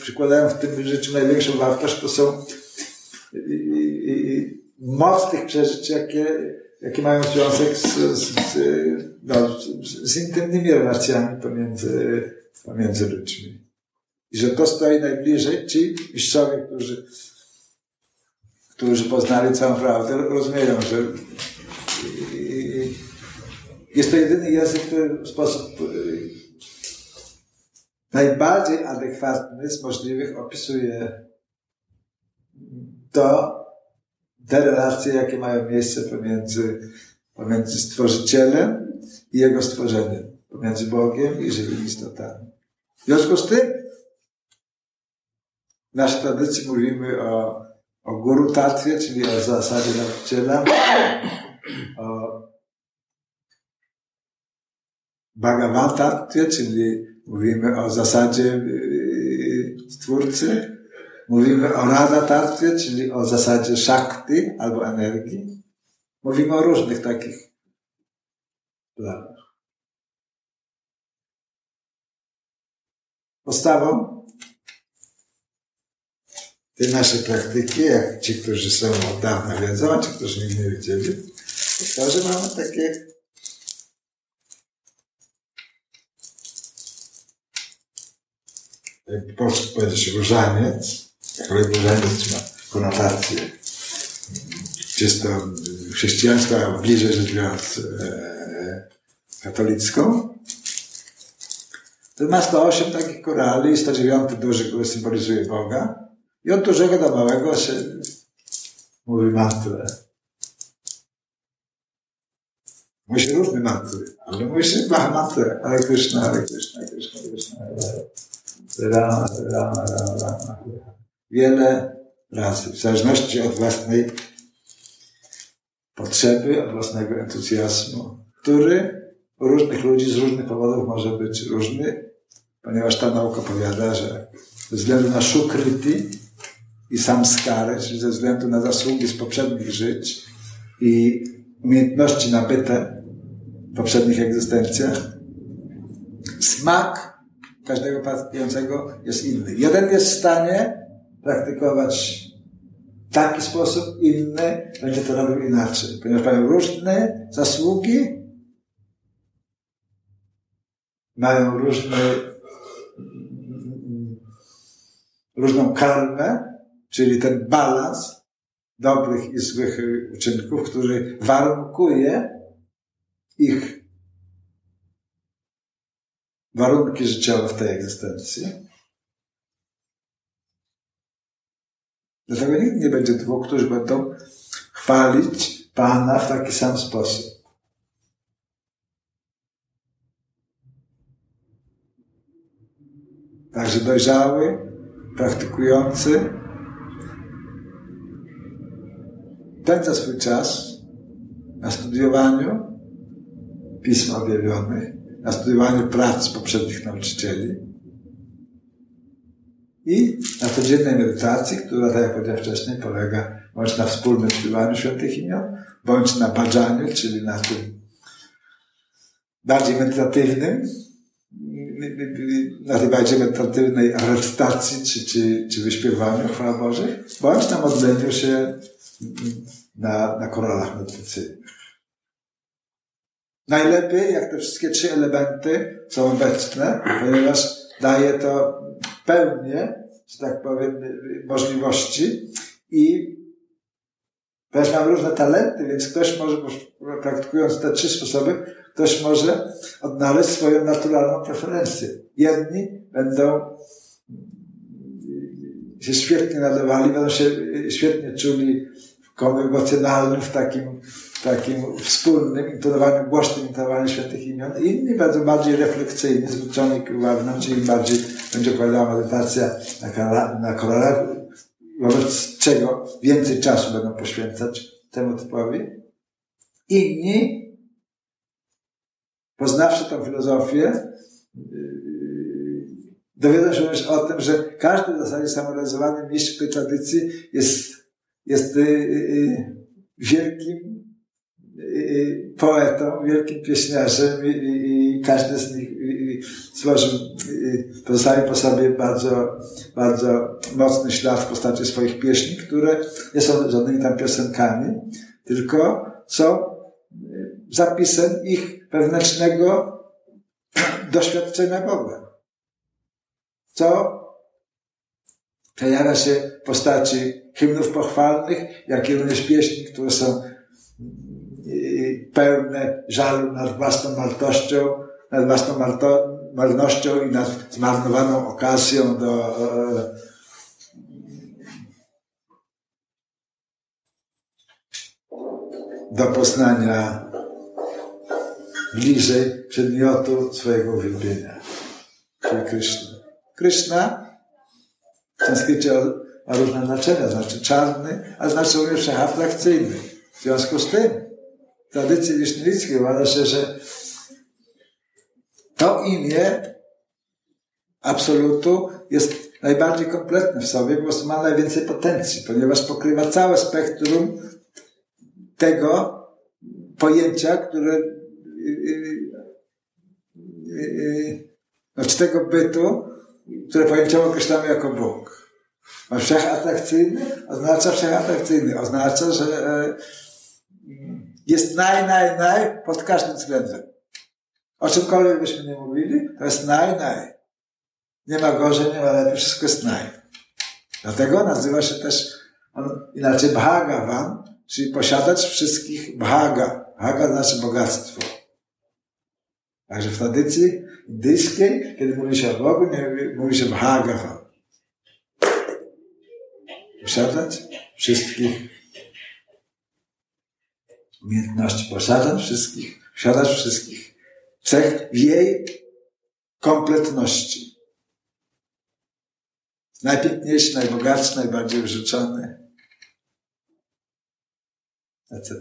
przykładają w tym życiu największą wartość, to są moc tych przeżyć, jakie, jakie mają związek z, z, z, no, z intymnymi relacjami pomiędzy, pomiędzy ludźmi. I że to stoi najbliżej ci mistrzowie, którzy, którzy poznali całą prawdę, rozumieją, że jest to jedyny język, który w sposób najbardziej adekwatny z możliwych opisuje to, te relacje, jakie mają miejsce pomiędzy, pomiędzy stworzycielem i jego stworzeniem, pomiędzy Bogiem i żywymi istotami. W związku z tym, w naszej tradycji mówimy o, o guru tatwie, czyli o zasadzie nauczyciela, o Bhagavatatwie, czyli Mówimy o zasadzie yy, Stwórcy. Mówimy o Rada Tartwie, czyli o zasadzie Shakti albo energii. Mówimy o różnych takich planach. Podstawą tej naszej praktyki, jak ci, którzy są od dawna wiedzą, a ci, którzy nigdy nie wiedzieli, to że mamy takie po polsku powiedzieć różaniec, ale różaniec ma konotację czysto chrześcijańską, a bliżej rzecz biorąc e, katolicką. To ma 108 takich korali, 109 duży, który symbolizuje Boga. I od dużego do małego się mówi mantrę. Mówi się różne mantry, ale mówi się mantrę. Ale Krishna, ale Krishna, Krishna, Krishna. Rama, Rama, Rama. Wiele razy, w zależności od własnej potrzeby, od własnego entuzjazmu, który u różnych ludzi z różnych powodów może być różny, ponieważ ta nauka powiada, że ze względu na szukryty i samskary, czyli ze względu na zasługi z poprzednich żyć i umiejętności nabyte w poprzednich egzystencjach, smak każdego praktikującego jest inny. Jeden jest w stanie praktykować w taki sposób, inny będzie to robił inaczej, ponieważ mają różne zasługi, mają różne, różną karmę, czyli ten balans dobrych i złych uczynków, który warunkuje ich warunki życiowe w tej egzystencji. Dlatego nigdy nie będzie dwóch, którzy będą chwalić Pana w taki sam sposób. Także dojrzały, praktykujący, spędza swój czas na studiowaniu pisma objawionych, na studiowaniu prac poprzednich nauczycieli i na codziennej medytacji, która, tak jak powiedziałem wcześniej, polega bądź na wspólnym śpiewaniu świętych imion, bądź na badaniu, czyli na tym bardziej medytatywnym, na tej bardziej medytatywnej recytacji, czy, czy, czy wyśpiewaniu chwała Bożych, bądź na modleniu się na, na koralach medytacyjnych. Najlepiej, jak te wszystkie trzy elementy są obecne, ponieważ daje to pełnię, że tak powiem, możliwości i ponieważ mam różne talenty, więc ktoś może, praktykując te trzy sposoby, ktoś może odnaleźć swoją naturalną preferencję. Jedni będą się świetnie nadawali, będą się świetnie czuli w emocjonalnym, w takim takim wspólnym intonowaniu, głośnym intonowaniu świętych imion. Inni bardzo bardziej refleksyjnie, zwrócony k czyli bardziej będzie opowiadała medytacja na, na korale, wobec czego więcej czasu będą poświęcać temu typowi. Inni, poznawszy tą filozofię, yy, dowiedzą się o tym, że każdy w zasadzie samorealizowany mistrz w tej tradycji jest, jest yy, yy, wielkim poetą, wielkim pieśniarzem i, każdy z nich stworzył, pozostawił po sobie bardzo, bardzo mocny ślad w postaci swoich pieśni, które nie są żadnymi tam piosenkami, tylko są zapisem ich wewnętrznego (clears throat) doświadczenia Boga. Co przejawia się w postaci hymnów pochwalnych, jak i również pieśni, które są pełne żalu nad własną marnością, nad własną marnością i nad zmarnowaną okazją do do poznania bliżej przedmiotu swojego uwielbienia, czyli Kryszna. Kryszna w sanskrycie ma różne znaczenia, znaczy czarny, a znaczy również wszechatrakcyjny. W związku z tym tradycji wiszniewickiej uważa się, że to imię absolutu jest najbardziej kompletne w sobie, prostu ma najwięcej potencji, ponieważ pokrywa całe spektrum tego, pojęcia, które znaczy tego bytu, które pojęciowo określamy jako Bóg. A wszechatrakcyjny oznacza wszechatrakcyjny. Oznacza, że jest naj, naj, naj pod każdym względem. O czymkolwiek byśmy nie mówili, to jest naj, naj. Nie ma gorzej, nie ma lepiej, wszystko jest naj. Dlatego nazywa się też on inaczej Bhagavan, czyli posiadać wszystkich Bhaga. Bhaga znaczy bogactwo. Także w tradycji indyjskiej, kiedy mówi się o Bogu, nie mówi się Bhagavan. Posiadać wszystkich umiejętności, posiadać wszystkich, posiadać wszystkich cech w jej kompletności. Najpiękniejszy, najbogatszy, najbardziej wyrzeczony, etc.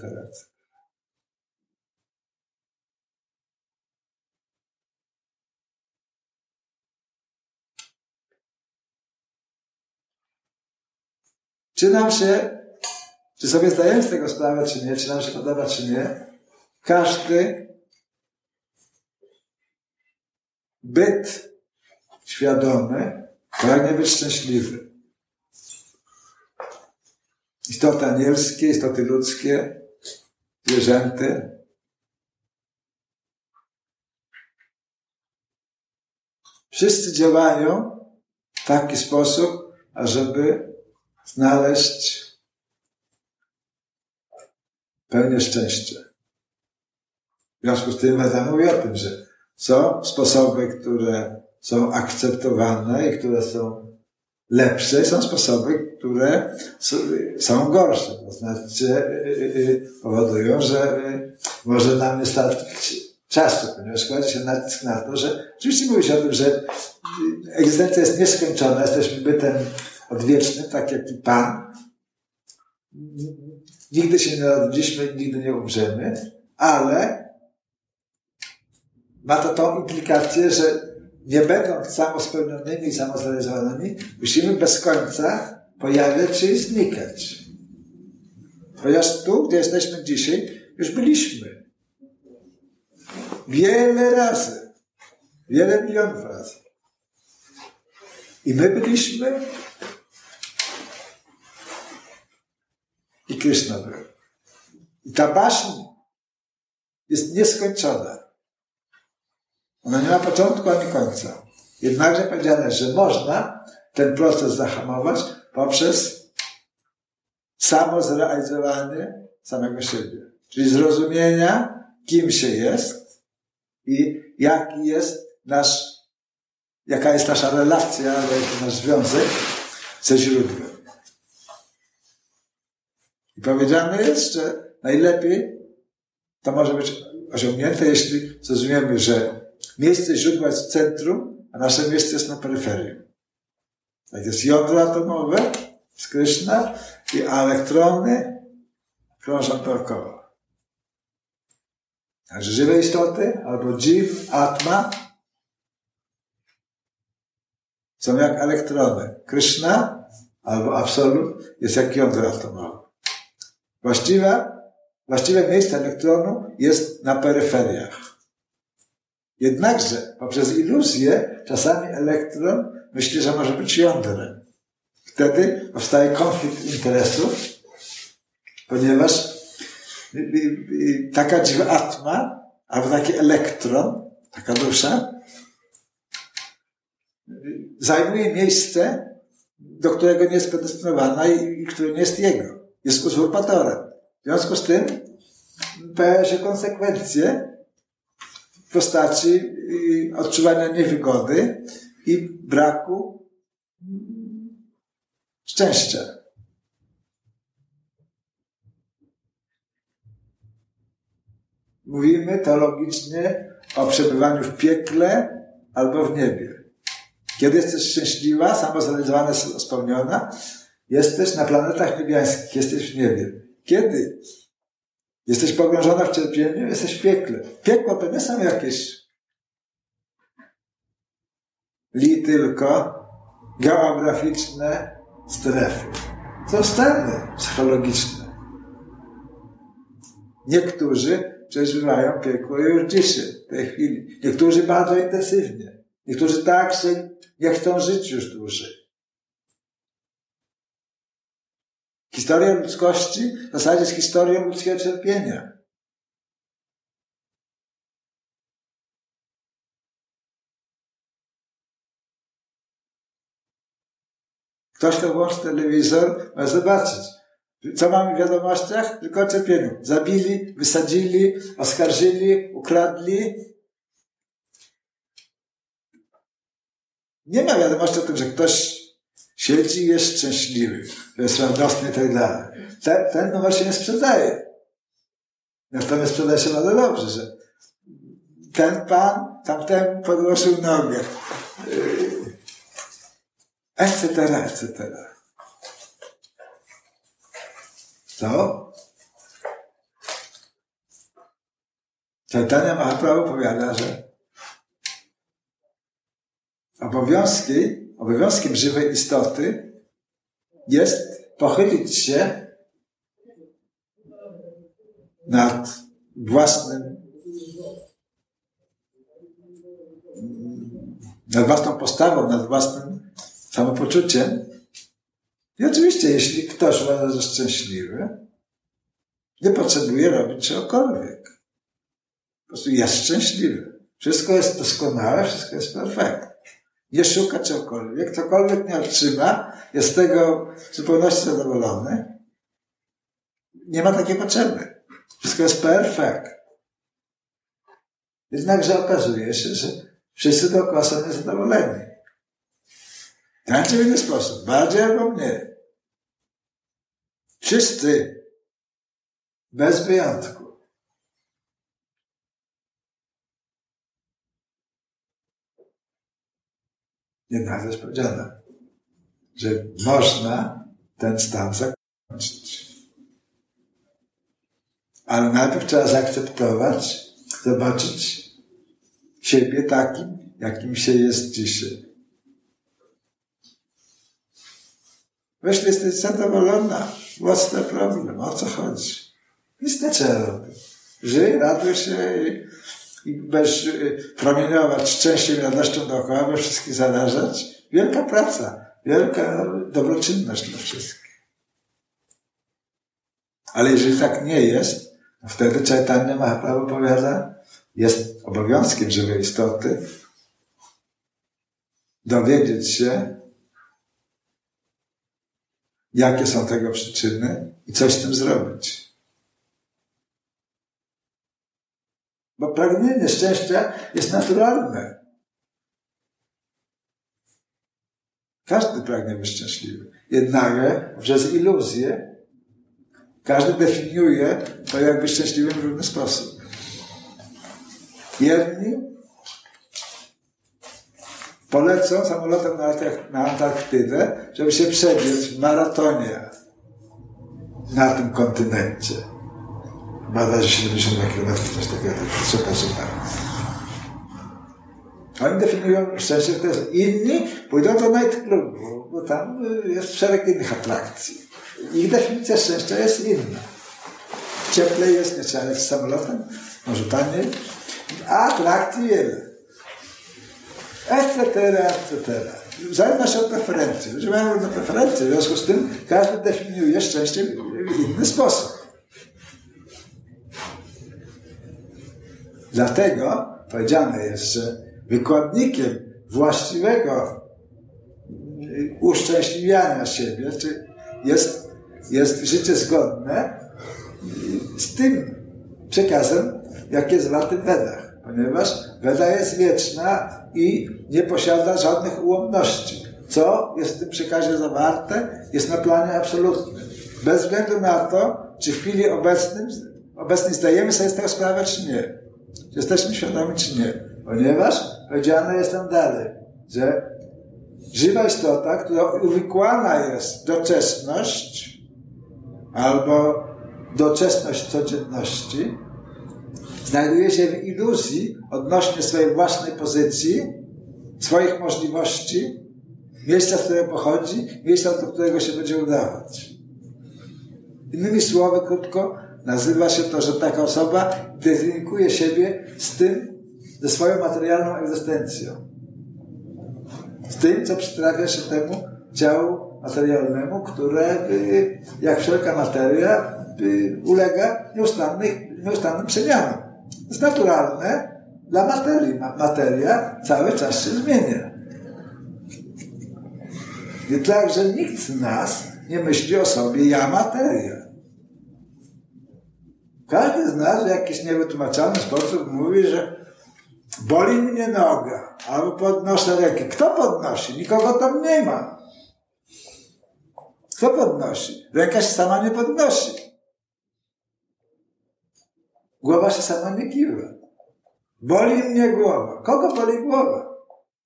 Czy nam się, czy sobie zdajemy z tego sprawę, czy nie, czy nam się podoba, czy nie, każdy byt świadomy pragnie być szczęśliwy. Istoty anielskie, istoty ludzkie, zwierzęty. Wszyscy działają w taki sposób, ażeby znaleźć pełnię szczęścia. W związku z tym Weda mówi o tym, że są sposoby, które są akceptowane i które są lepsze, są sposoby, które są gorsze. To znaczy y, y, y, powodują, że może nam nie starczyć czasu, ponieważ kładzie się nacisk na to, że oczywiście mówi się o tym, że egzystencja jest nieskończona, jesteśmy bytem odwiecznym, tak jak i Pan. Nigdy się nie narodziliśmy, nigdy nie umrzemy, ale ma to tą implikację, że nie będąc samospełnionymi i samozrealizowanymi, musimy bez końca pojawiać się i znikać. Ponieważ tu, gdzie jesteśmy dzisiaj, już byliśmy. Wiele razy. Wiele milionów razy. I my byliśmy Krishna. I ta baśń jest nieskończona. Ona nie ma początku ani końca. Jednakże powiedziane, że można ten proces zahamować poprzez samo zrealizowanie samego siebie. Czyli zrozumienia, kim się jest i jaki jest nasz, jaka jest nasza relacja, jaki nasz związek ze źródłem. I powiedziane jest, że najlepiej to może być osiągnięte, jeśli zrozumiemy, że Miejsce źródła jest w centrum, a nasze miejsce jest na peryferii. Tak jest jądro atomowe z Kryszna i elektrony krążą dookoła. Także żywe istoty albo dziw, atma są jak elektrony. Kryszna albo absolut jest jak jądro atomowe. Właściwe, właściwe miejsce elektronu jest na peryferiach. Jednakże poprzez iluzję czasami elektron myśli, że może być jądrem. Wtedy powstaje konflikt interesów, ponieważ taka atma, albo taki elektron, taka dusza, zajmuje miejsce, do którego nie jest predestynowana i, które nie jest jego. Jest uzurpatorem. W związku z tym pojawiają się konsekwencje, postaci y, odczuwania niewygody i braku szczęścia. Mówimy teologicznie o przebywaniu w piekle albo w niebie. Kiedy jesteś szczęśliwa, samozrealizowana, spełniona, jesteś na planetach niebiańskich, jesteś w niebie. Kiedy Jesteś pogrążona w cierpieniu, jesteś w piekle. Piekło to nie są jakieś li tylko geograficzne strefy. To stany psychologiczne. Niektórzy przeżywają piekło już dzisiaj, w tej chwili. Niektórzy bardzo intensywnie. Niektórzy tak, że nie chcą żyć już dłużej. Historia ludzkości w zasadzie jest historią ludzkiego cierpienia. Ktoś, kto włączy telewizor, ma zobaczyć. Co mamy w wiadomościach? Tylko o cierpieniu. Zabili, wysadzili, oskarżyli, ukradli. Nie ma wiadomości o tym, że ktoś siedzi jest szczęśliwy, jest radosny i tak dalej. Ten, ten numer się nie sprzedaje. Natomiast sprzedaje się bardzo dobrze, że ten pan tamtemu podłożył nogę etc., etc. Co? Chaitanya Mahaprabhu powiada, że obowiązki, obowiązkiem żywej istoty jest pochylić się nad własnym nad własną postawą, nad własnym samopoczuciem. I oczywiście, jeśli ktoś uważa, że szczęśliwy, nie potrzebuje robić czegokolwiek. Po prostu jest szczęśliwy. Wszystko jest doskonałe, wszystko jest perfekt. Nie szuka czegokolwiek, cokolwiek nie otrzyma, jest z tego w zupełności zadowolony. Nie ma takiej potrzeby. Wszystko jest perfekt. Jednakże okazuje się, że wszyscy dookoła są niezadowoleni. Tak czy w inny sposób, bardziej albo mniej. Wszyscy, bez wyjątku. Jednak jest powiedziane, że można ten stan zakończyć. Ale najpierw trzeba zaakceptować, zobaczyć siebie takim, jakim się jest dzisiaj. Weź jesteś zadowolona, what's problem, o co chodzi? Nic nie trzeba robić. Żyj, raduj się i, i będziesz y, promieniować szczęściem i radością dookoła, bez wszystkich zarażać. Wielka praca, wielka dobroczynność dla wszystkich. Ale jeżeli tak nie jest, wtedy Chaitanya Mahaprabhu powiada, jest obowiązkiem żywej istoty dowiedzieć się, jakie są tego przyczyny i coś z tym zrobić. Bo pragnienie szczęścia jest naturalne. Każdy pragnie być szczęśliwy. Jednakże przez iluzję każdy definiuje to, jak być szczęśliwym w różny sposób. Jedni polecą samolotem na Antarktydę, żeby się przebiec w maratonie na tym kontynencie. Badaje 72 km, coś takiego, super, super. Oni definiują szczęście w ten sposób. Inni pójdą do nightclubu, bo tam jest szereg innych atrakcji. Ich definicja szczęścia jest inna. Cieplej jest, nie trzeba lecieć samolotem, może taniej, a atrakcji wiele etc., etc. Zależy się od preferencji. Ludzie mają różne preferencje, w związku z tym każdy definiuje szczęście w inny sposób. Dlatego powiedziane jest, że wykładnikiem właściwego uszczęśliwiania siebie jest, jest życie zgodne z tym przekazem, jaki jest zawarty w Wedach ponieważ Weda jest wieczna i nie posiada żadnych ułomności. Co jest w tym przekazie zawarte, jest na planie absolutnym. Bez względu na to, czy w chwili obecnym, obecnej zdajemy sobie z tego sprawę, czy nie. Czy jesteśmy świadomi, czy nie. Ponieważ powiedziane jest tam dalej, że żywa istota, która uwikłana jest doczesność albo doczesność codzienności, znajduje się w iluzji odnośnie swojej własnej pozycji, swoich możliwości, miejsca, z którego pochodzi, miejsca, do którego się będzie udawać. Innymi słowy, krótko, Nazywa się to, że taka osoba identyfikuje siebie z tym, ze swoją materialną egzystencją. Z tym, co przytrafia się temu ciału materialnemu, które y, jak wszelka materia y, ulega nieustannym, przemianom. Jest naturalne dla materii. Materia cały czas się zmienia. I także nikt z nas nie myśli o sobie ja materia. Każdy z nas w jakiś niewytłumaczalny sposób mówi, że boli mnie noga, albo podnoszę rękę. Kto podnosi? Nikogo tam nie ma. Kto podnosi? Ręka się sama nie podnosi. Głowa się sama nie kiwa. Boli mnie głowa. Kogo boli głowa?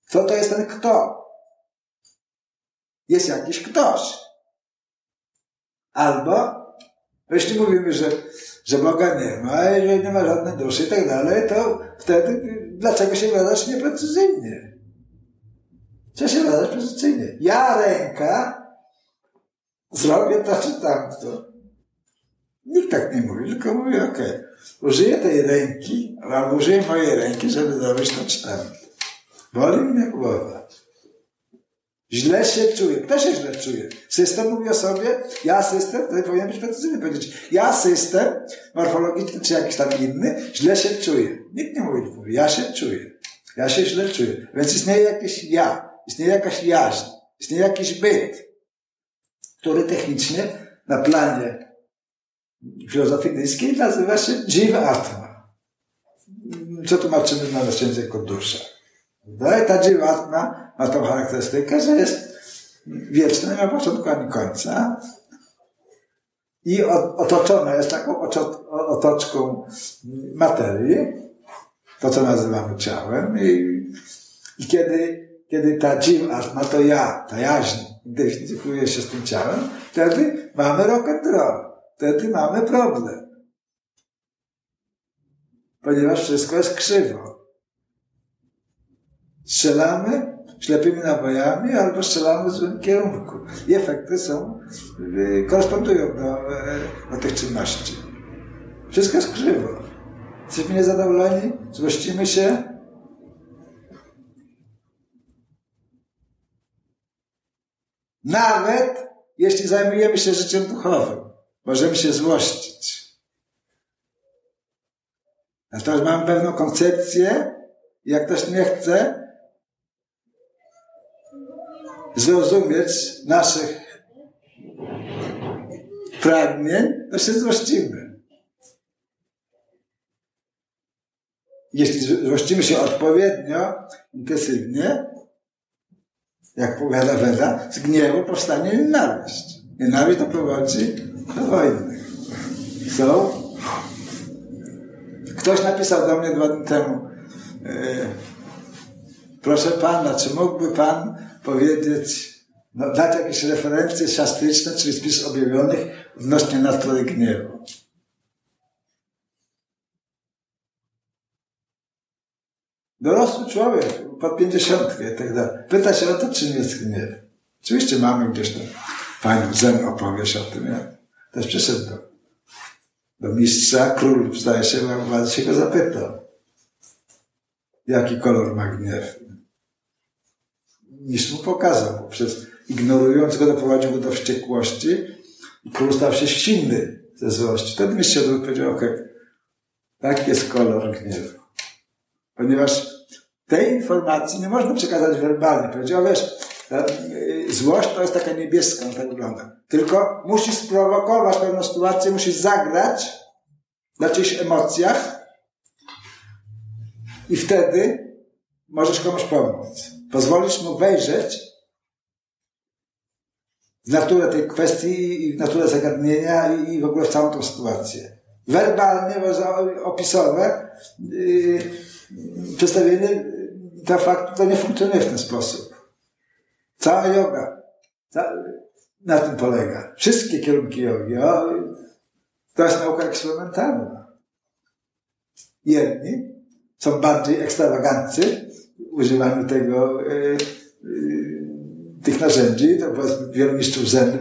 Kto to jest ten kto? Jest jakiś ktoś. Albo, jeśli mówimy, że, że Boga nie ma, że nie ma żadnej duszy i tak dalej, to wtedy dlaczego się wyrażasz nieprecyzyjnie? Trzeba się wyrażać precyzyjnie. Ja ręka zrobię to czy tamto. Nikt tak nie mówi, tylko mówi, okay, użyję tej ręki, albo użyję mojej ręki, żeby zrobić to czy tamto. Boli mnie głowa. Źle się czuję. Kto się źle czuje? System mówi o sobie, ja system, tutaj powinien być precyzyjny powiedzieć, ja system morfologiczny czy jakiś tam inny, źle się czuję. Nikt nie mówi, mówi, ja się czuję. Ja się źle czuję. Więc istnieje jakieś ja, istnieje jakaś jaźń, istnieje jakiś byt, który technicznie na planie filozofii indyjskiej nazywa się Jiva Atma. Co tłumaczymy na nasz język od dusza. No i ta Atma ma tą charakterystykę, że jest wieczna, nie ma początku ani końca i otoczona jest taką otoczką materii, to co nazywamy ciałem i, i kiedy, kiedy ta Jiva Atma, to ja, ta jaźń identyfikuje się z tym ciałem, wtedy mamy rock and roll. Wtedy mamy problem. Ponieważ wszystko jest krzywo. Strzelamy ślepymi nabojami albo strzelamy w złym kierunku. I efekty są, y, korespondują do, e, do tych czynności. Wszystko jest krzywo. Jesteśmy niezadowoleni, złościmy się, Nawet jeśli zajmujemy się życiem duchowym, możemy się złościć. Natomiast mamy pewną koncepcję, jak ktoś nie chce zrozumieć naszych pragnień, to się złościmy. Jeśli złościmy się odpowiednio, intensywnie, jak powiada Weda, z gniewu powstanie nienawiść. Nienawiść doprowadzi do wojny. So, ktoś napisał do mnie dwa dni temu, yy, proszę Pana, czy mógłby Pan powiedzieć, no, dać jakieś referencje siastryczne, czyli spis objawionych odnośnie natury gniewu. Dorosły człowiek, pod pięćdziesiątkę i tak dalej. Pyta się o to, czym jest gniew. Oczywiście mamy gdzieś tam fajną zen opowieść o tym, ja też przyszedł do, do mistrza, król zdaje się, bardzo się go zapytał. Jaki kolor ma gniew? Mistrz mu pokazał, poprzez ignorując go doprowadził go do wściekłości i król stał się silny ze złości. Wtedy mistrz powiedział, okej, okay, taki jest kolor gniewu. Ponieważ tej informacji nie można przekazać werbalnie. Powiedział, wiesz, e, złość to jest taka niebieska, tak wygląda. Tylko musisz sprowokować pewną sytuację, musisz zagrać na czyichś emocjach i wtedy możesz komuś pomóc. Pozwolisz mu wejrzeć w naturę tej kwestii i w naturę zagadnienia i w ogóle w całą tą sytuację. Werbalnie, opisowe yy, przedstawienie to fakt, to nie funkcjonuje w ten sposób. Cała yoga na tym polega. Wszystkie kierunki jogi. To jest nauka eksperymentalna. Jedni są bardziej ekstrawaganccy używaniu tego, yy, yy, tych narzędzi. To wielu mistrzów zen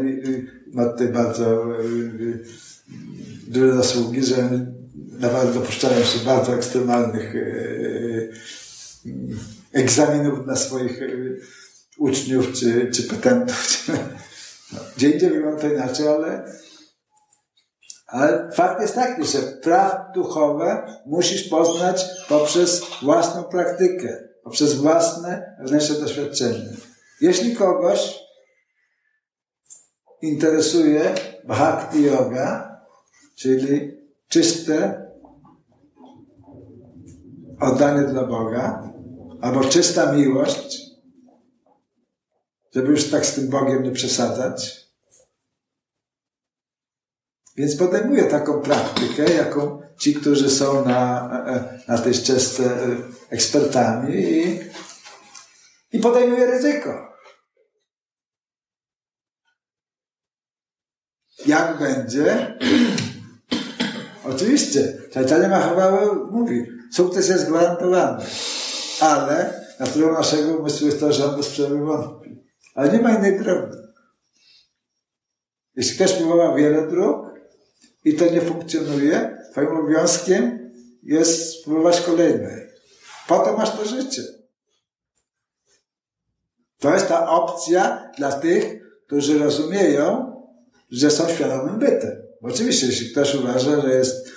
ma tutaj bardzo yy, duże zasługi, że nawet dopuszczają się bardzo ekstremalnych e, e, egzaminów dla swoich e, uczniów czy, czy petentów. No, (laughs) gdzie indziej wygląda to inaczej, ale, ale fakt jest taki, że praw duchowe musisz poznać poprzez własną praktykę, poprzez własne wewnętrzne doświadczenie. Jeśli kogoś interesuje bhakti yoga, czyli czyste oddanie dla Boga, albo czysta miłość, żeby już tak z tym Bogiem nie przesadzać. Więc podejmuję taką praktykę, jaką ci, którzy są na, na tej ścieżce ekspertami i, i podejmuję ryzyko. Jak będzie? (clears throat) Oczywiście, Chaitanya Mahaprabhu mówi, sukces jest gwarantowany, ale naturą naszego umysłu jest to, że on bez przerwy wątpi. Ale nie ma innej drogi. Jeśli ktoś próbował wiele dróg i to nie funkcjonuje, twoim obowiązkiem jest spróbować kolejnej. Po to masz to życie. To jest ta opcja dla tych, którzy rozumieją, że są świadomym bytem. Oczywiście, jeśli ktoś uważa, że jest,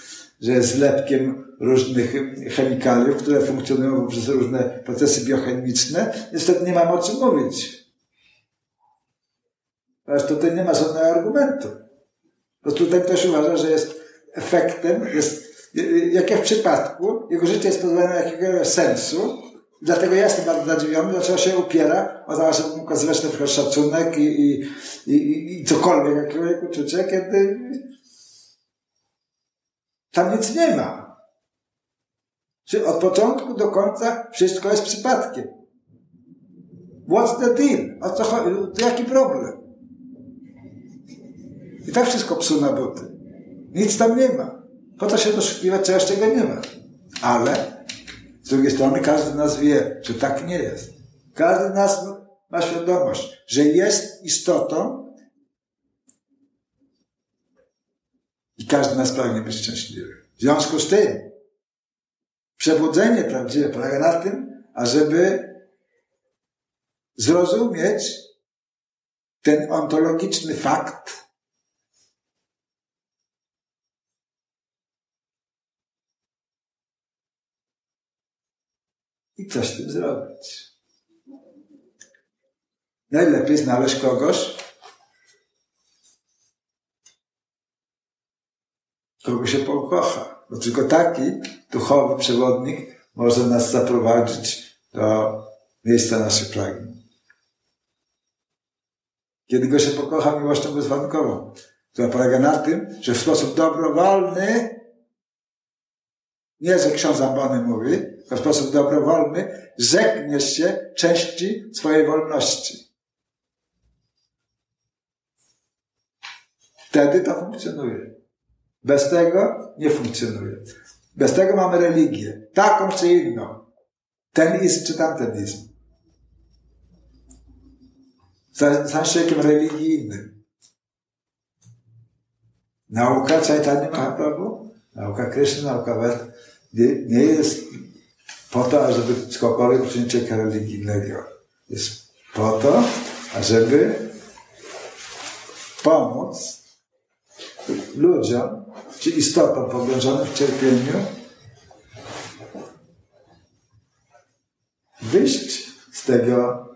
że jest zlepkiem różnych chemikaliów, które funkcjonują poprzez różne procesy biochemiczne, niestety nie mam o czym mówić. Ponieważ tutaj nie ma żadnego argumentu. Bo tutaj ktoś uważa, że jest efektem, jest, jak w przypadku, jego życie jest pozbawione jakiegoś sensu, Dlatego ja jestem bardzo zadziwiony, dlaczego się upiera o to, żeby okazywać na szacunek i, i, i, i cokolwiek, jakiegoś uczucia, kiedy tam nic nie ma. Czy od początku do końca wszystko jest przypadkiem. What's the deal? O co chodzi? Jaki problem? I tak wszystko psu na buty. Nic tam nie ma. Po to się doszukiwać czegoś, czego nie ma. Ale z drugiej strony każdy nas wie, że tak nie jest. Każdy nas ma świadomość, że jest istotą i każdy nas pragnie być szczęśliwy. W związku z tym przebudzenie prawdziwe polega na tym, ażeby zrozumieć ten ontologiczny fakt, i coś z tym zrobić. Najlepiej znaleźć kogoś, kogo się pokocha. Bo tylko taki duchowy przewodnik może nas zaprowadzić do miejsca naszych pragnień. Kiedy go się pokocha miłością bezwarunkową, która polega na tym, że w sposób dobrowolny, nie, że ksiądz Ambony mówi, tylko w sposób dobrowolny, rzekniesz się części swojej wolności. Wtedy to funkcjonuje. Bez tego nie funkcjonuje. Bez tego mamy religię. Taką czy inną. Ten izm czy tamten izm. Za człowiekiem religijnym. Nauka Chaitanya Mahaprabhu, nauka Krishna, nauka Ved nie, nie jest po to, ażeby cokolwiek człowieka religijnego. Jest po to, ażeby pomóc ludziom, czy istotom pogrążonym w cierpieniu, wyjść z tego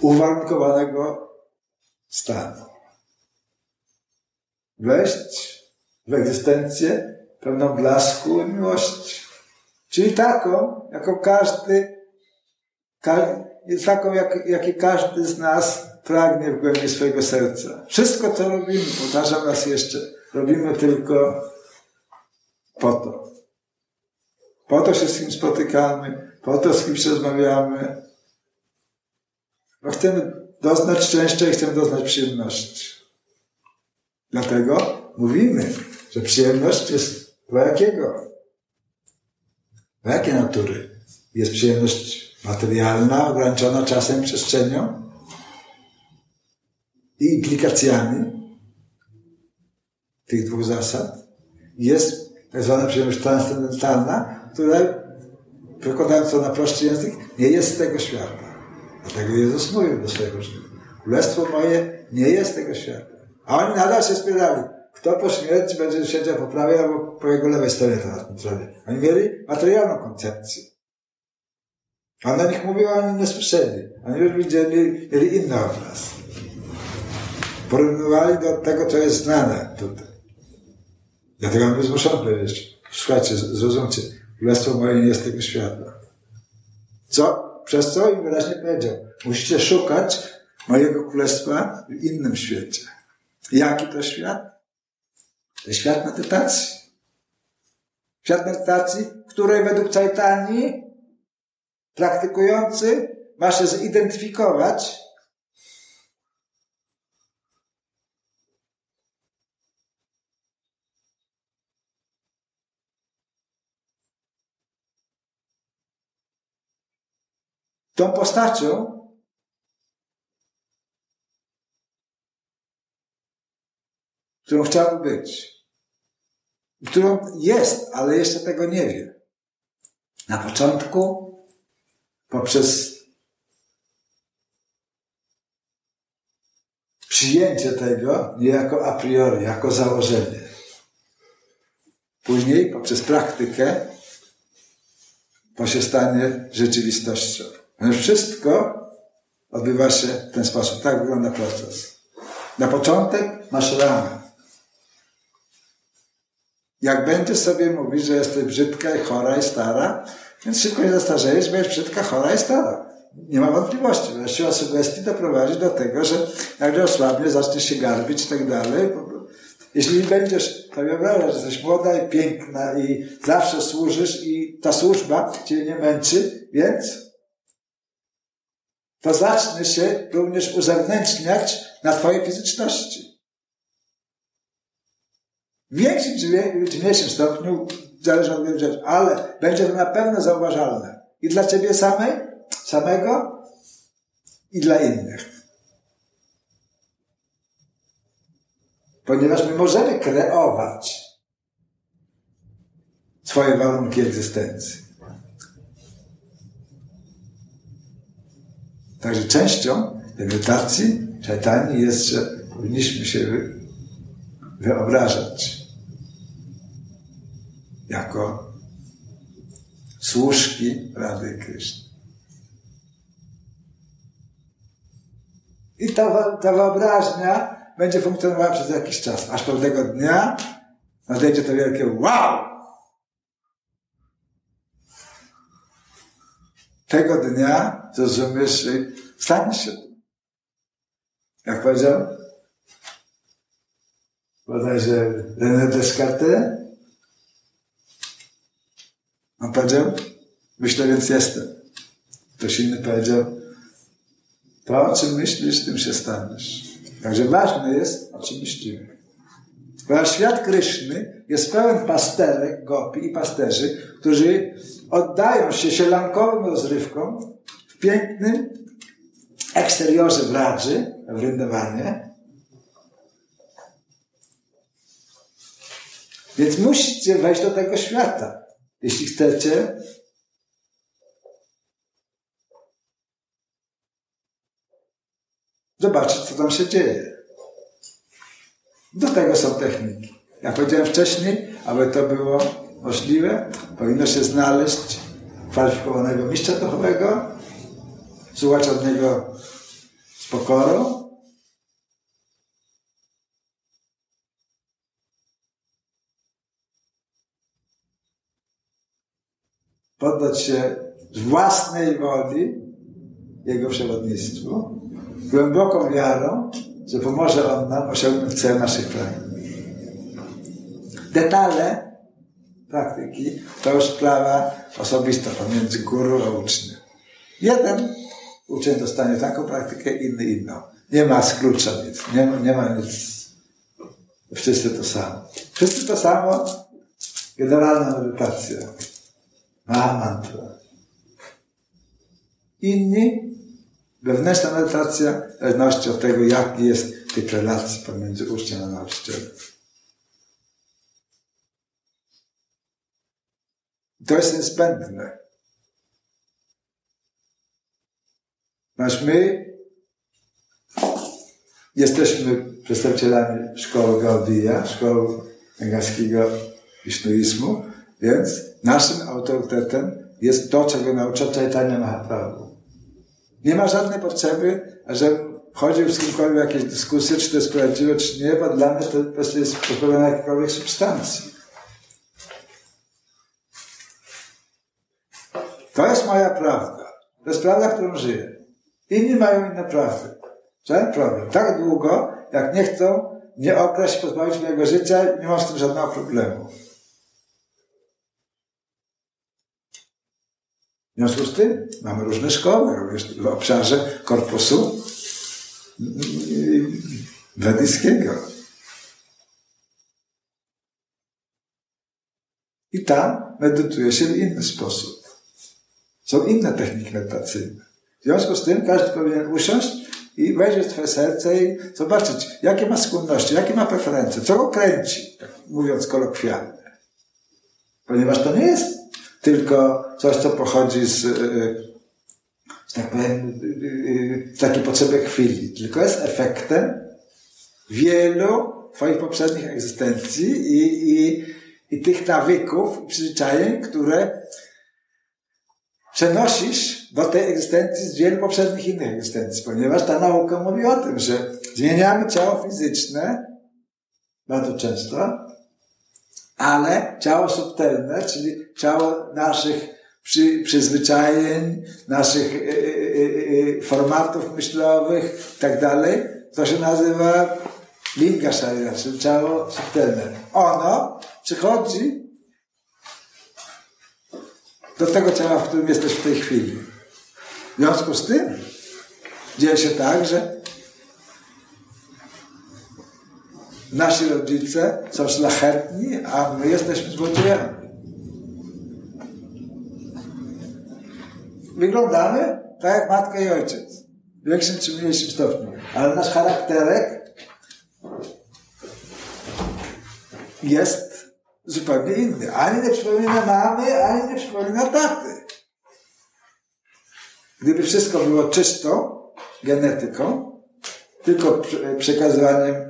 uwarunkowanego stanu. Wejść w egzystencję pełną blasku miłości. Czyli taką, jaką każdy, ka, taką, jak, jakie każdy z nas pragnie w głębi swojego serca. Wszystko, co robimy, powtarzam raz jeszcze, robimy tylko po to. Po to się z kim spotykamy, po to z kimś rozmawiamy. Bo chcemy doznać szczęścia i chcemy doznać przyjemności. Dlatego mówimy, że przyjemność jest dla jakiego? Dla jakiej natury? Jest przyjemność materialna, ograniczona czasem, przestrzenią i implikacjami. tych dwóch zasad jest tak zwana przyjemność transcendentalna, która, przekładając to na prosty język, nie jest z tego świata. Dlatego Jezus mówił do swojego uczniów. Królestwo moje nie jest tego świata. A oni nadal się spierali. Kto po śmierci będzie siedział po prawej albo po jego lewej stronie teraz Oni mieli materialną koncepcję. A na nich mówił, a oni nie słyszeli. Oni już widzieli, mieli inny obraz. Porównywali do tego, co jest znane tutaj. Dlatego on był zmuszony powiedzieć, słuchajcie, zrozumcie, królestwo moje nie jest tego świata. Co? Przez co im wyraźnie powiedział, musicie szukać mojego królestwa w innym świecie. Jaki to świat? To świat medytacji. Świat medytacji, której według Caitani praktykujący ma się zidentyfikować tą postacią, którą chciałby być. Którą jest, ale jeszcze tego nie wie. Na początku, poprzez przyjęcie tego niejako a priori, jako założenie. Później, poprzez praktykę, to się stanie rzeczywistością. Wszystko odbywa się w ten sposób. Tak wygląda proces. Na początek masz ramę. Jak będziesz sobie mówić, że jesteś brzydka i chora i stara, więc szybko się zastarzejesz, będziesz brzydka, chora i stara. Nie ma wątpliwości. Siła sugestii doprowadzi do tego, że nagle osłabnie, zaczniesz się garbić i tak dalej. Jeśli będziesz sobie wyobrażać, że jesteś młoda i piękna i zawsze służysz i ta służba cię nie męczy, więc to zacznie się również uzewnętrzniać na Twojej fizyczności. W większym czy mniejszym stopniu, zależy od rzeczy, ale będzie to na pewno zauważalne. I dla Ciebie samej, samego, i dla innych. Ponieważ my możemy kreować swoje warunki egzystencji. Także częścią medytacji szatani jest, że powinniśmy się wyobrażać jako służki Rady Kryszny. I ta, ta wyobraźnia będzie funkcjonowała przez jakiś czas, aż pewnego dnia nadejdzie to wielkie wow! Tego dnia zrozumiesz, że stanie się. Jak powiedział bodajże René Descartes, on powiedział, myślę, więc jestem. Ktoś inny powiedział, to o czym myślisz, tym się staniesz. Także ważne jest, o czym myślimy. Ponieważ świat Kryszny jest pełen pasterek, gopi i pasterzy, którzy oddają się sielankowym rozrywkom w pięknym eksteriorze w Radży, w Ryndowanie. Więc musicie wejść do tego świata. Jeśli chcecie zobaczyć, co tam się dzieje. Do tego są techniki. Jak powiedziałem wcześniej, aby to było możliwe, powinno się znaleźć kwalifikowanego mistrza duchowego, słuchać od niego z pokorą, poddać się własnej woli Jego przewodnictwu, głęboką wiarą, że pomoże On nam osiągnąć cel naszych pragnień. Detale praktyki to już sprawa osobista pomiędzy guru a uczniem. Jeden uczeń dostanie taką praktykę, inny inną. Nie ma z klucza nic, nie ma, nie ma nic. Wszyscy to samo. Wszyscy to samo. Generalna medytacja ma. Inni, wewnętrzna medytacja, w zależności od tego, jaki jest typ relacji pomiędzy uczniem a nauczycielem. To jest niezbędne. Nasz my jesteśmy przedstawicielami szkoły Gaudija, szkoły węgarskiego wisznuizmu, więc naszym autorytetem jest to, czego naucza Chaitanya Mahaprabhu. Nie ma żadnej potrzeby, że wchodził z kimkolwiek w jakieś dyskusje, czy to jest prawdziwe, czy nie, bo dla mnie to po prostu jest pozbawione jakiejkolwiek substancji. To jest moja prawda. To jest prawda, którą żyję. Inni mają inne prawdy. Żaden problem. Tak długo, jak nie chcą nie okraść, pozbawić mojego życia, nie mam z tym żadnego problemu. W związku z tym mamy różne szkoły, również w obszarze korpusu wedyjskiego. I tam medytuje się w inny sposób. Są inne techniki medytacyjne. W związku z tym każdy powinien usiąść i wejrzeć w swoje serce i zobaczyć, jakie ma skłonności, jakie ma preferencje, co go kręci, tak mówiąc kolokwialnie. Ponieważ to nie jest tylko coś, co pochodzi z, z tak powiem, z takiej potrzeby chwili, tylko jest efektem wielu Twoich poprzednich egzystencji i, i, i tych nawyków, przyzwyczajeń, które przenosisz do tej egzystencji z wielu poprzednich innych egzystencji, ponieważ ta nauka mówi o tym, że zmieniamy ciało fizyczne bardzo często, ale ciało subtelne, czyli ciało naszych przy, przyzwyczajeń, naszych y, y, y, formatów myślowych i tak dalej, to się nazywa linga szarira, czyli ciało subtelne. Ono przychodzi do tego ciała, w którym jesteś w tej chwili. W związku z tym dzieje się tak, że nasi rodzice są szlachetni, a my jesteśmy złodziejami. Wyglądamy tak jak matka i ojciec. W większym czy mniejszym stopniu. Ale nasz charakterek jest zupełnie inny. Ani nie przypomina mamy, ani nie przypomina taty. Gdyby wszystko było czysto genetyką, tylko przekazywaniem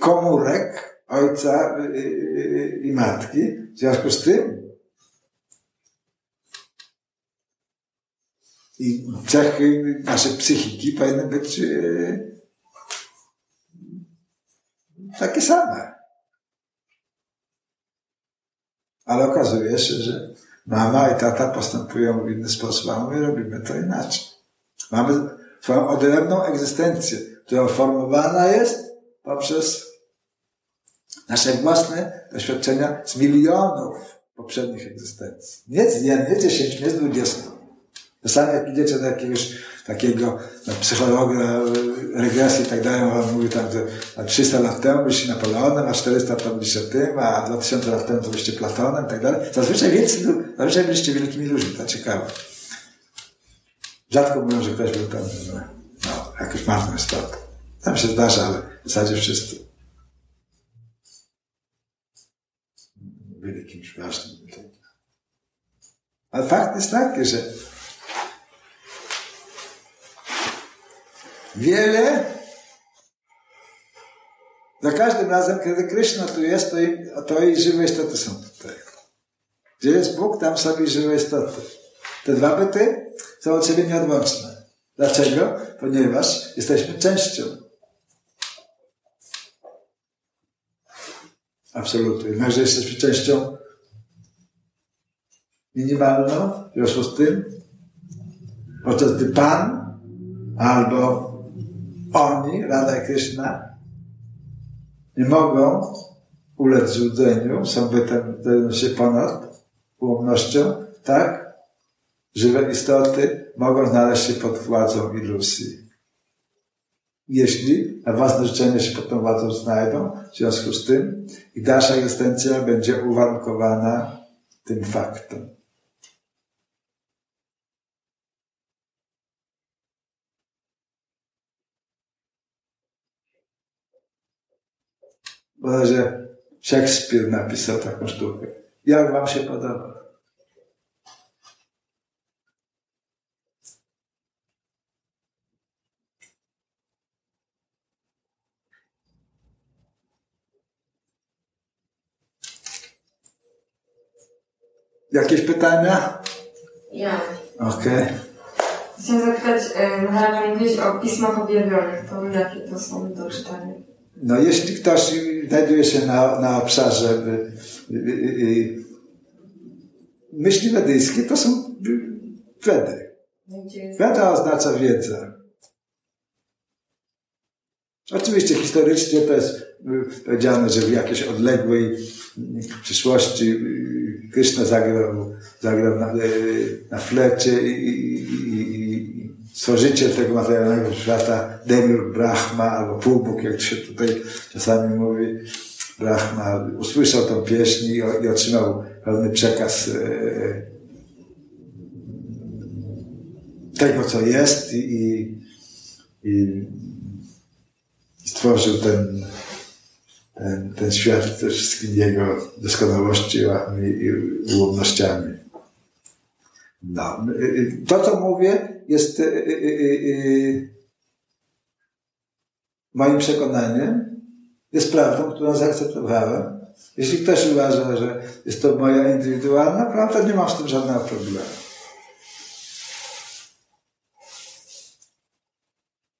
komórek ojca y, y, i matki, w związku z tym i cechy naszej psychiki powinny być takie same. Ale okazuje się, że mama i tata postępują w inny sposób, a my robimy to inaczej. Mamy swoją odrębną egzystencję, która formowana jest poprzez nasze własne doświadczenia z milionów poprzednich egzystencji. Nie z jednej, dziesięciu, nie z dwudziestu. Czasami jak idziecie do jakiegoś takiego psychologa, regresji i tak dalej, on mówi tam, że 300 lat temu byliście Napoleonem, a 400 lat temu byliście tym, a 2000 lat temu to byliście Platonem i tak dalej. Zazwyczaj więcej, zazwyczaj byliście wielkimi ludźmi, to ciekawe. Rzadko mówią, że ktoś był tam, no, jakoś marną istotą. Tam się zdarza, ale w zasadzie wszyscy byli kimś ważnym. Ale fakt jest taki, że wiele. Za każdym razem, kiedy Krishna tu jest, to i, to i żywe istoty są tutaj. Gdzie jest Bóg, tam są i żywe istoty. Te dwa byty są od siebie nieodłączne. Dlaczego? Ponieważ jesteśmy częścią. Absolutnie. Jednakże jesteśmy częścią minimalną, w związku z tym, podczas gdy Pan albo oni, Radha i Krishna, nie mogą ulec złudzeniu, są bytem się ponad ułomnością, tak? Żywe istoty mogą znaleźć się pod władzą iluzji. Jeśli na własne życzenie się pod tą władzą znajdą, w związku z tym i dalsza egzystencja będzie uwarunkowana tym faktem. Bodajże Szekspir napisał taką sztukę. Jak wam się podoba? Jakieś pytania? Ja. Okej. Okay. Chciałam zapytać, Maharaj, mówiłeś o pismach objawionych, to jakie to są do czytania? No jeśli ktoś znajduje się na, na obszarze y, y, y, myśli wedyjskie, to są Wedy. Weda oznacza wiedzę. Oczywiście historycznie to jest powiedziane, że w jakiejś odległej przyszłości Krishna zagrał, zagrał na, na flecie i, i, i stworzyciel tego materialnego świata, Demir Brahma albo półbóg, jak się tutaj czasami mówi, Brahma, usłyszał tą pieśń i, i otrzymał pewny przekaz e, tego, co jest i, i, i stworzył ten, ten, ten świat ze wszystkimi jego doskonałościami i ułomnościami. No. To, co mówię, jest y, y, y, moim przekonaniem, jest prawdą, którą zaakceptowałem. Jeśli ktoś uważa, że jest to moja indywidualna prawda, nie mam z tym żadnego problemu.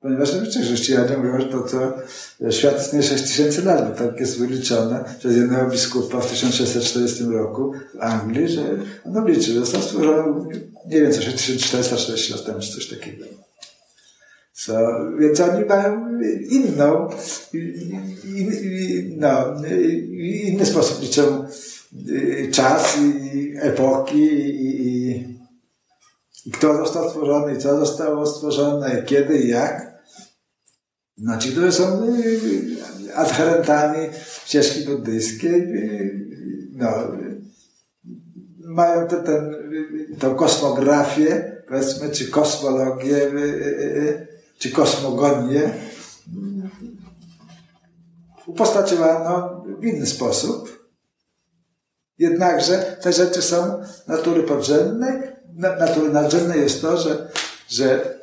Ponieważ oczywiście chrześcijanie mówią, że to, to świat istnieje 6 tysięcy lat, bo tak jest wyliczone przez jednego biskupa w 1640 roku w Anglii, że on obliczy, że został stworzony, nie wiem, co 6440 lat temu, czy coś takiego. So, więc oni mają inną, in, no, inny sposób liczą y, czas i epoki i, i, i kto został stworzony co zostało stworzone, kiedy i jak. Ci, którzy są y, adherentami ścieżki buddyjskiej, y, no, mają te, ten, tą kosmografię, powiedzmy, czy kosmologię, y, czy kosmogonię, upostaciowano w inny sposób. Jednakże te rzeczy są natury podrzędnej. Natury nadrzędnej jest to, że, że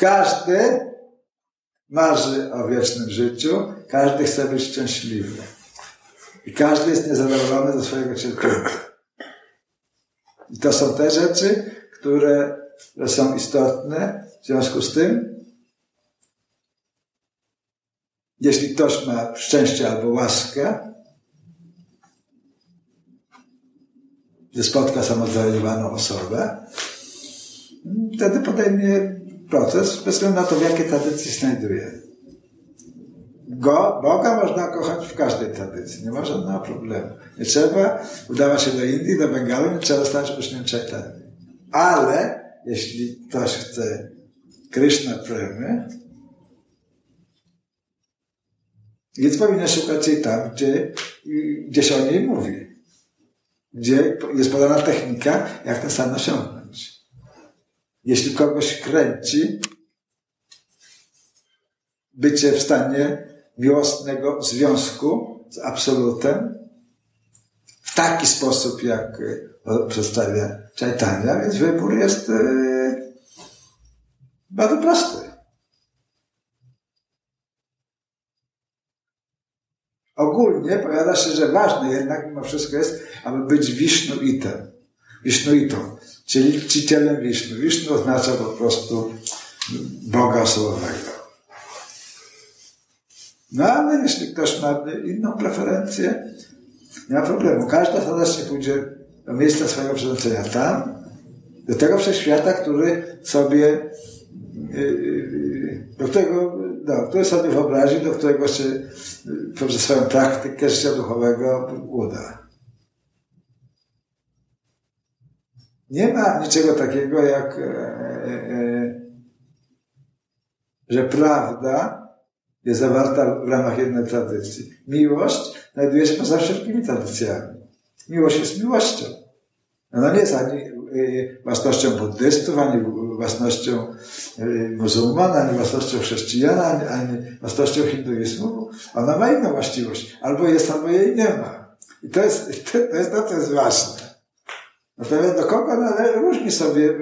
każdy marzy o wiecznym życiu, każdy chce być szczęśliwy. I każdy jest niezadowolony ze swojego cierpienia. I to są te rzeczy, które są istotne. W związku z tym, jeśli ktoś ma szczęście albo łaskę, że spotka samozrealizowaną osobę, wtedy podejmie proces, bez względu na to, w jakiej tradycji znajduje. Go, Boga można kochać w każdej tradycji, nie ma żadnego problemu. Nie trzeba udawać się do Indii, do Bengalu, nie trzeba stać uczniem. Ale jeśli ktoś chce Krishna Premy, więc powinien szukać jej tam, gdzie, gdzie się o niej mówi. Gdzie jest podana technika, jak ten stan osiągnąć. Jeśli kogoś kręci bycie w stanie miłosnego związku z absolutem w taki sposób, jak przedstawia Czajtania, więc wybór jest yy, bardzo prosty. Ogólnie powiada się, że ważne jednak mimo wszystko jest, aby być wisznuitem. Wisznuitą czyli czcicielem Wisznu. Wisznu oznacza po prostu Boga osobowego. No ale jeśli ktoś ma inną preferencję, nie ma problemu. Każda serdecznie pójdzie do miejsca swojego przeznaczenia tam, do tego wszechświata, który sobie y, y, do którego, no, który sobie wyobrazi, do którego się poprzez swoją praktykę życia duchowego uda. Nie ma niczego takiego jak, e, e, e, że prawda jest zawarta w ramach jednej tradycji. Miłość znajduje się poza wszelkimi tradycjami. Miłość jest miłością. Ona nie jest ani własnością buddystów, ani własnością muzułmana, ani własnością chrześcijan, ani, ani własnością hinduizmu. Ona ma inną właściwość. Albo jest, albo jej nie ma. I to jest (laughs) to, jest to, jest ważne. Natomiast do kogo należy, różni sobie,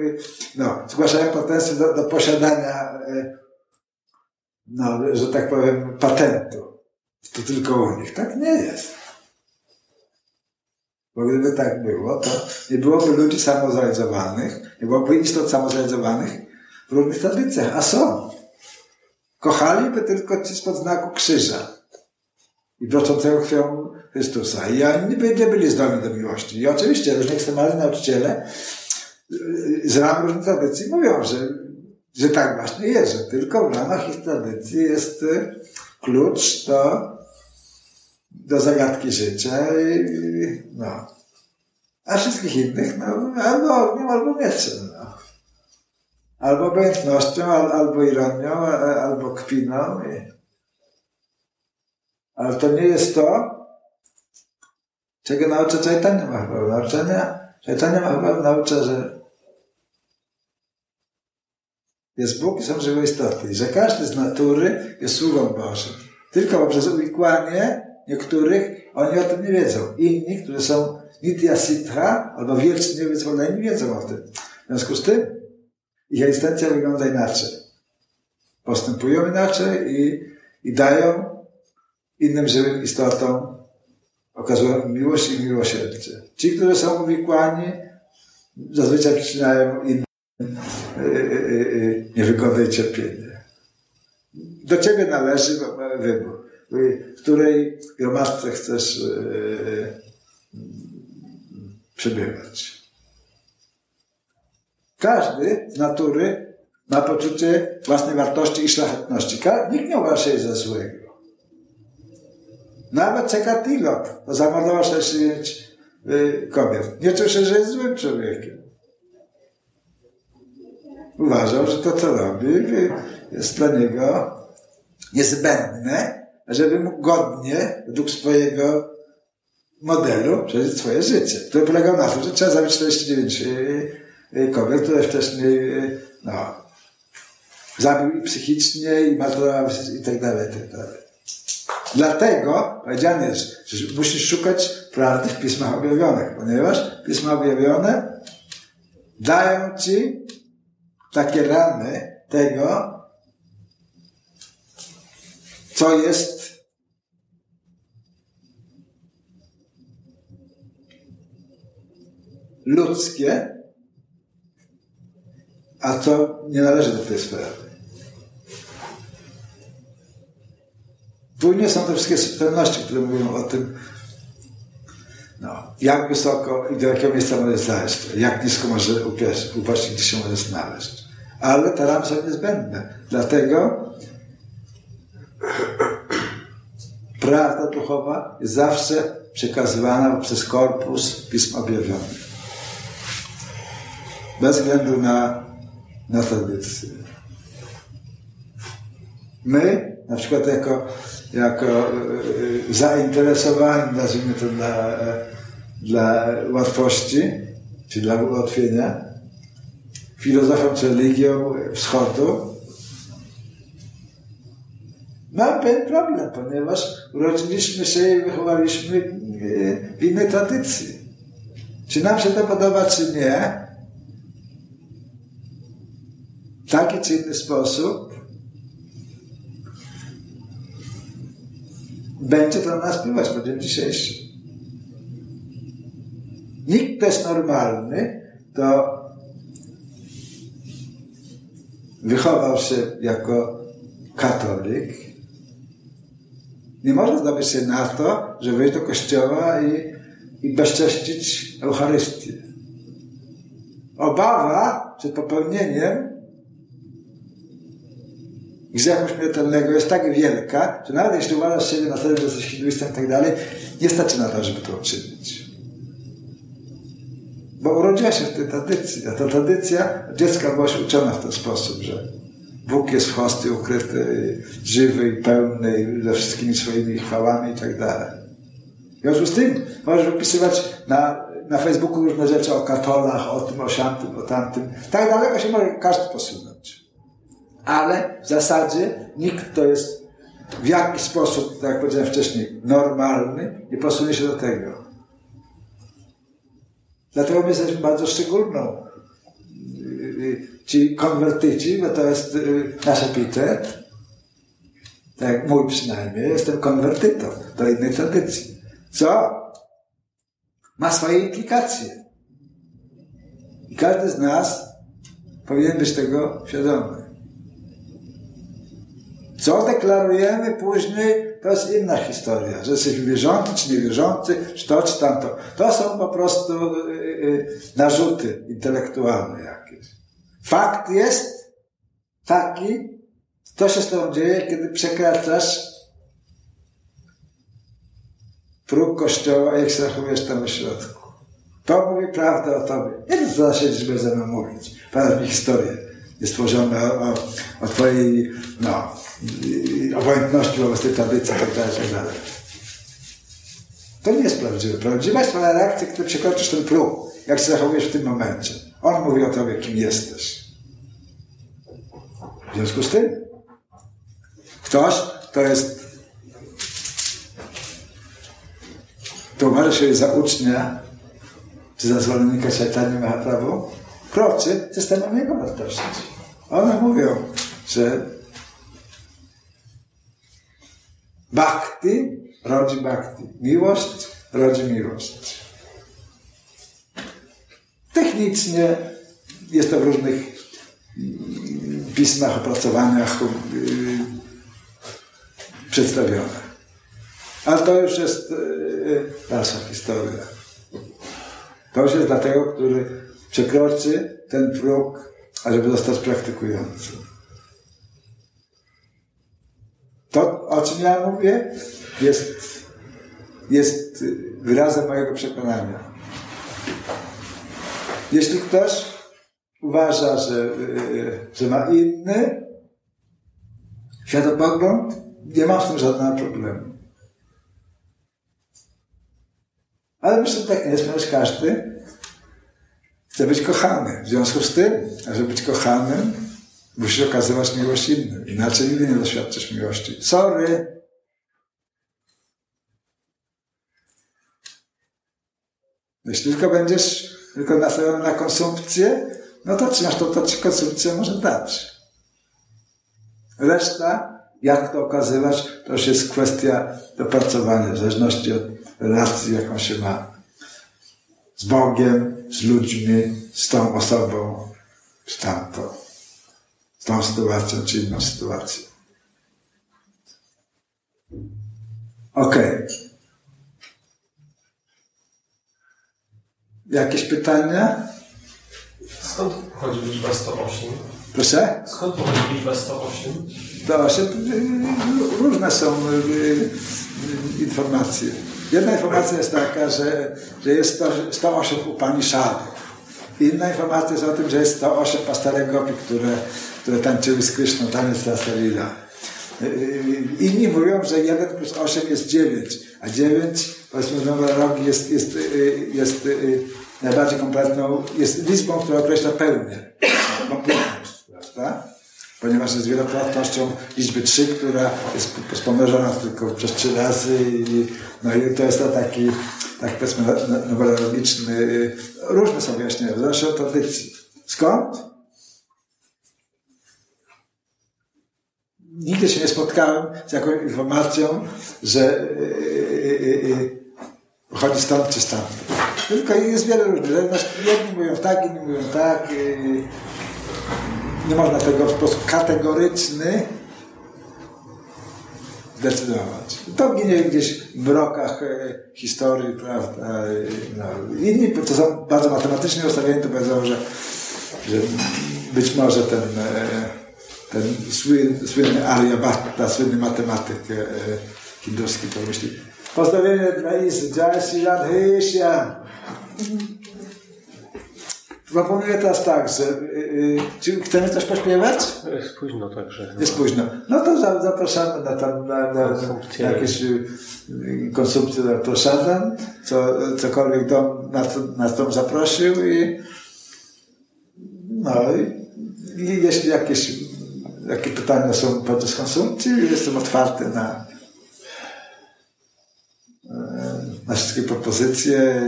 no, zgłaszają pretensje do, do posiadania, e, no, że tak powiem, patentu. To tylko u nich. Tak nie jest. Bo gdyby tak było, to nie byłoby ludzi samozrealizowanych, nie byłoby istot samozrealizowanych w różnych tradycjach, a są. Kochaliby tylko ci spod znaku krzyża i broczącego krwią Chrystusa. I oni nie byli zdolni do miłości. I oczywiście różni ekstremalni nauczyciele z ram różnych tradycji mówią, że, że tak właśnie jest, że tylko w ramach ich tradycji jest y, klucz do, do zagadki życia i, no. A wszystkich innych, no, albo ogniem, albo mieczem, no. Albo obojętnością, albo ironią, albo kpiną. Ale to nie jest to, czego naucza Chaitanya Mahaprabhu. Nauczania, Chaitanya Mahaprabhu naucza, że jest Bóg i są żywe istoty. I że każdy z natury jest sługą Bożym. Tylko poprzez uwikłanie niektórych oni o tym nie wiedzą. Inni, którzy są nitya sitha albo wiecznie wyzwoleni, wiedzą o tym. W związku z tym ich egzystencja wygląda inaczej. Postępują inaczej i, i dają innym żywym istotom, okazują miłość i miłosierdzie. Ci, którzy są uwikłani, zazwyczaj przyczyniają innym y, y, niewygodę i cierpienie. Do ciebie należy wybór, w której gromadce chcesz przebywać. Każdy z natury ma poczucie własnej wartości i szlachetności. Nikt nie uważa się za złego. Nawet Cekatilo, to zamordował 69 kobiet. Nie czuł się, że jest złym człowiekiem. Uważał, że to, co robi, jest dla niego niezbędne, żeby mógł godnie, według swojego modelu, przeżyć swoje życie, które polegał na tym, że trzeba zabić 49 kobiet, które wcześniej no, zabił psychicznie, i maltretował i tak dalej, i tak dalej. Dlatego powiedziane jest, że musisz szukać prawdy w pismach objawionych, ponieważ pisma objawione dają ci takie ramy tego, co jest ludzkie, a co nie należy do tej sprawy. Płynnie są te wszystkie subtelności, które mówią o tym, no, jak wysoko i do jakiego miejsca może znaleźć, jak nisko może upaść, gdzie się może znaleźć. Ale te ramy są niezbędne. Dlatego (clears throat) prawda duchowa jest zawsze przekazywana przez korpus pism objawionych. Bez względu na, na tradycję. My, na przykład jako jako e, e, zainteresowani, nazwijmy to dla, dla łatwości, czy dla ułatwienia, filozofią czy religią wschodu, mam pewien problem, ponieważ urodziliśmy się i wychowaliśmy e, w innej tradycji. Czy nam się to podoba, czy nie, w taki czy inny sposób, będzie to na nas wpływać po dzień dzisiejszy. Nikt, jest normalny, to wychował się jako katolik, nie może zdobyć się na to, że wyjść do kościoła i, i bezcześcić Eucharystię. Obawa przed popełnieniem grzechu śmiertelnego jest tak wielka, że nawet jeśli uważasz siebie na serio, że jesteś hinduistą i tak dalej, nie starczy na to, żeby to uczynić. Bo urodziła się w tej tradycji, a ta tradycja dziecka była uczona w ten sposób, że Bóg jest w hosty ukryty, żywy i pełny ze wszystkimi swoimi chwałami i tak dalej. W związku z tym możesz wypisywać na, na Facebooku różne rzeczy o katolach, o tym, o siamtym, o tamtym. Tak daleko się może każdy posunąć ale w zasadzie nikt, kto jest w jakiś sposób, tak jak powiedziałem wcześniej, normalny, nie posunie się do tego. Dlatego my jesteśmy bardzo szczególną. Ci konwertyci, bo to jest y, nasz epitet, tak mój przynajmniej, jestem konwertytą do innej tradycji. Co ma swoje implikacje. I każdy z nas powinien być tego świadomy. Co deklarujemy później, to jest inna historia. Że jesteśmy wierzący, czy niewierzący, czy to, czy tamto. To są po prostu y, y, narzuty intelektualne jakieś. Fakt jest taki, co się z tobą dzieje, kiedy przekraczasz próg kościoła, jak się zachowujesz tam w środku. To mówi prawdę o tobie. Nie to za siedzieć mną mówić. Pana mi historię jest tworzone o, o, twojej, no, obojętności wobec tej tradycji, tak dalej, tak. To nie jest prawdziwe. Prawdziwa jest twoja reakcja, kiedy przekroczysz ten próg. Jak się zachowujesz w tym momencie. On mówi o tobie, kim jesteś. W związku z tym ktoś, kto jest to uważa się za ucznia czy za zwolennika Chaitanya Mahaprabhu, kroczy systemem jego wartości. One mówią, że bhakti rodzi bhakti. Miłość rodzi miłość. Technicznie jest to w różnych pismach, opracowaniach yy, przedstawione. Ale to już jest yy, dalsza historia. To już jest dla tego, który przekroczy ten próg, ażeby zostać praktykującym. To, o czym ja mówię, jest, jest wyrazem mojego przekonania. Jeśli ktoś uważa, że, że ma inny światopogląd, nie ma w tym żadnego problemu. Ale myślę, że tak nie jest, ponieważ każdy chce być kochany. W związku z tym, żeby być kochanym, musisz okazywać miłość innym. Inaczej nigdy nie doświadczysz miłości. Sorry. Jeśli tylko będziesz tylko nastawiony na konsumpcję, no to trzymasz to, to ci konsumpcja może dać. Reszta, jak to okazywać, to już jest kwestia dopracowania, w zależności od relacji, jaką się ma z Bogiem, z ludźmi, z tą osobą, z tamtą, z tą sytuacją, czy inną sytuacją. Okej. Okay. Jakieś pytania? Skąd pochodzi liczba 108? Proszę? Skąd pochodzi liczba 108? 108 różne są y, y, informacje. Jedna informacja jest taka, że, że jest 108 Upanishadów. Inna informacja jest o tym, że jest 108 pastorek gopi, które, które tańczyły z Kryszną, taniec Rasalila. Inni mówią, że 1 plus 8 jest 9, a 9, powiedzmy, numerologii jest, jest, jest, jest najbardziej kompletną, jest liczbą, która określa pełnię, kompletność, prawda? Ponieważ jest wielokrotnością liczby 3, która jest wspomnożona tylko przez 3 razy i, no i to jest to taki, tak powiedzmy numerologiczny, różne są wyjaśnienia, zależności od tradycji. Skąd? Nigdy się nie spotkałem z jakąś informacją, że yy, chodzi stąd czy stąd. Tylko jest wiele różnych. Jedni mówią tak, inni mówią tak. Nie można tego w sposób kategoryczny zdecydować. To ginie gdzieś w mrokach e, historii, prawda? No. Inni, to są bardzo matematycznie ustawieni, to powiedzą, że, że być może ten, e, ten słynny, słynny Aryabhata, słynny matematyk e, hinduski pomyśli. Pozdrowienie dla Isy, Jai Radhesha. Proponuję teraz tak, że yy, czy chcemy coś pośpiewać? Jest późno także. Jest późno. No to za, zapraszamy na, tam, na, na, na jakieś yy, konsumpcję zapraszamy, co, cokolwiek dom, nas, nas dom zaprosił i no i, i jeśli jakieś, jakie pytania są podczas konsumpcji, jestem otwarty na, na wszystkie propozycje.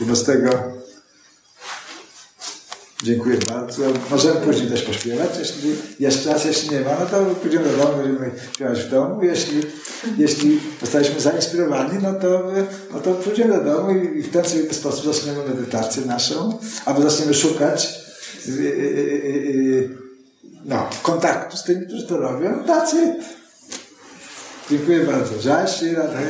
Wobec tego Dziękuję bardzo. Możemy później też pośpiewać, jeśli jeszcze raz, jeśli nie ma, no to pójdziemy do domu, będziemy śpiewać w domu. Jeśli, jeśli zostaliśmy zainspirowani, no to, no to pójdziemy do domu i w ten sposób zaczniemy medytację naszą, albo zaczniemy szukać yy, yy, yy, no, kontaktu z tymi, którzy to robią. Tacy. Dziękuję bardzo. Jai Shri Radha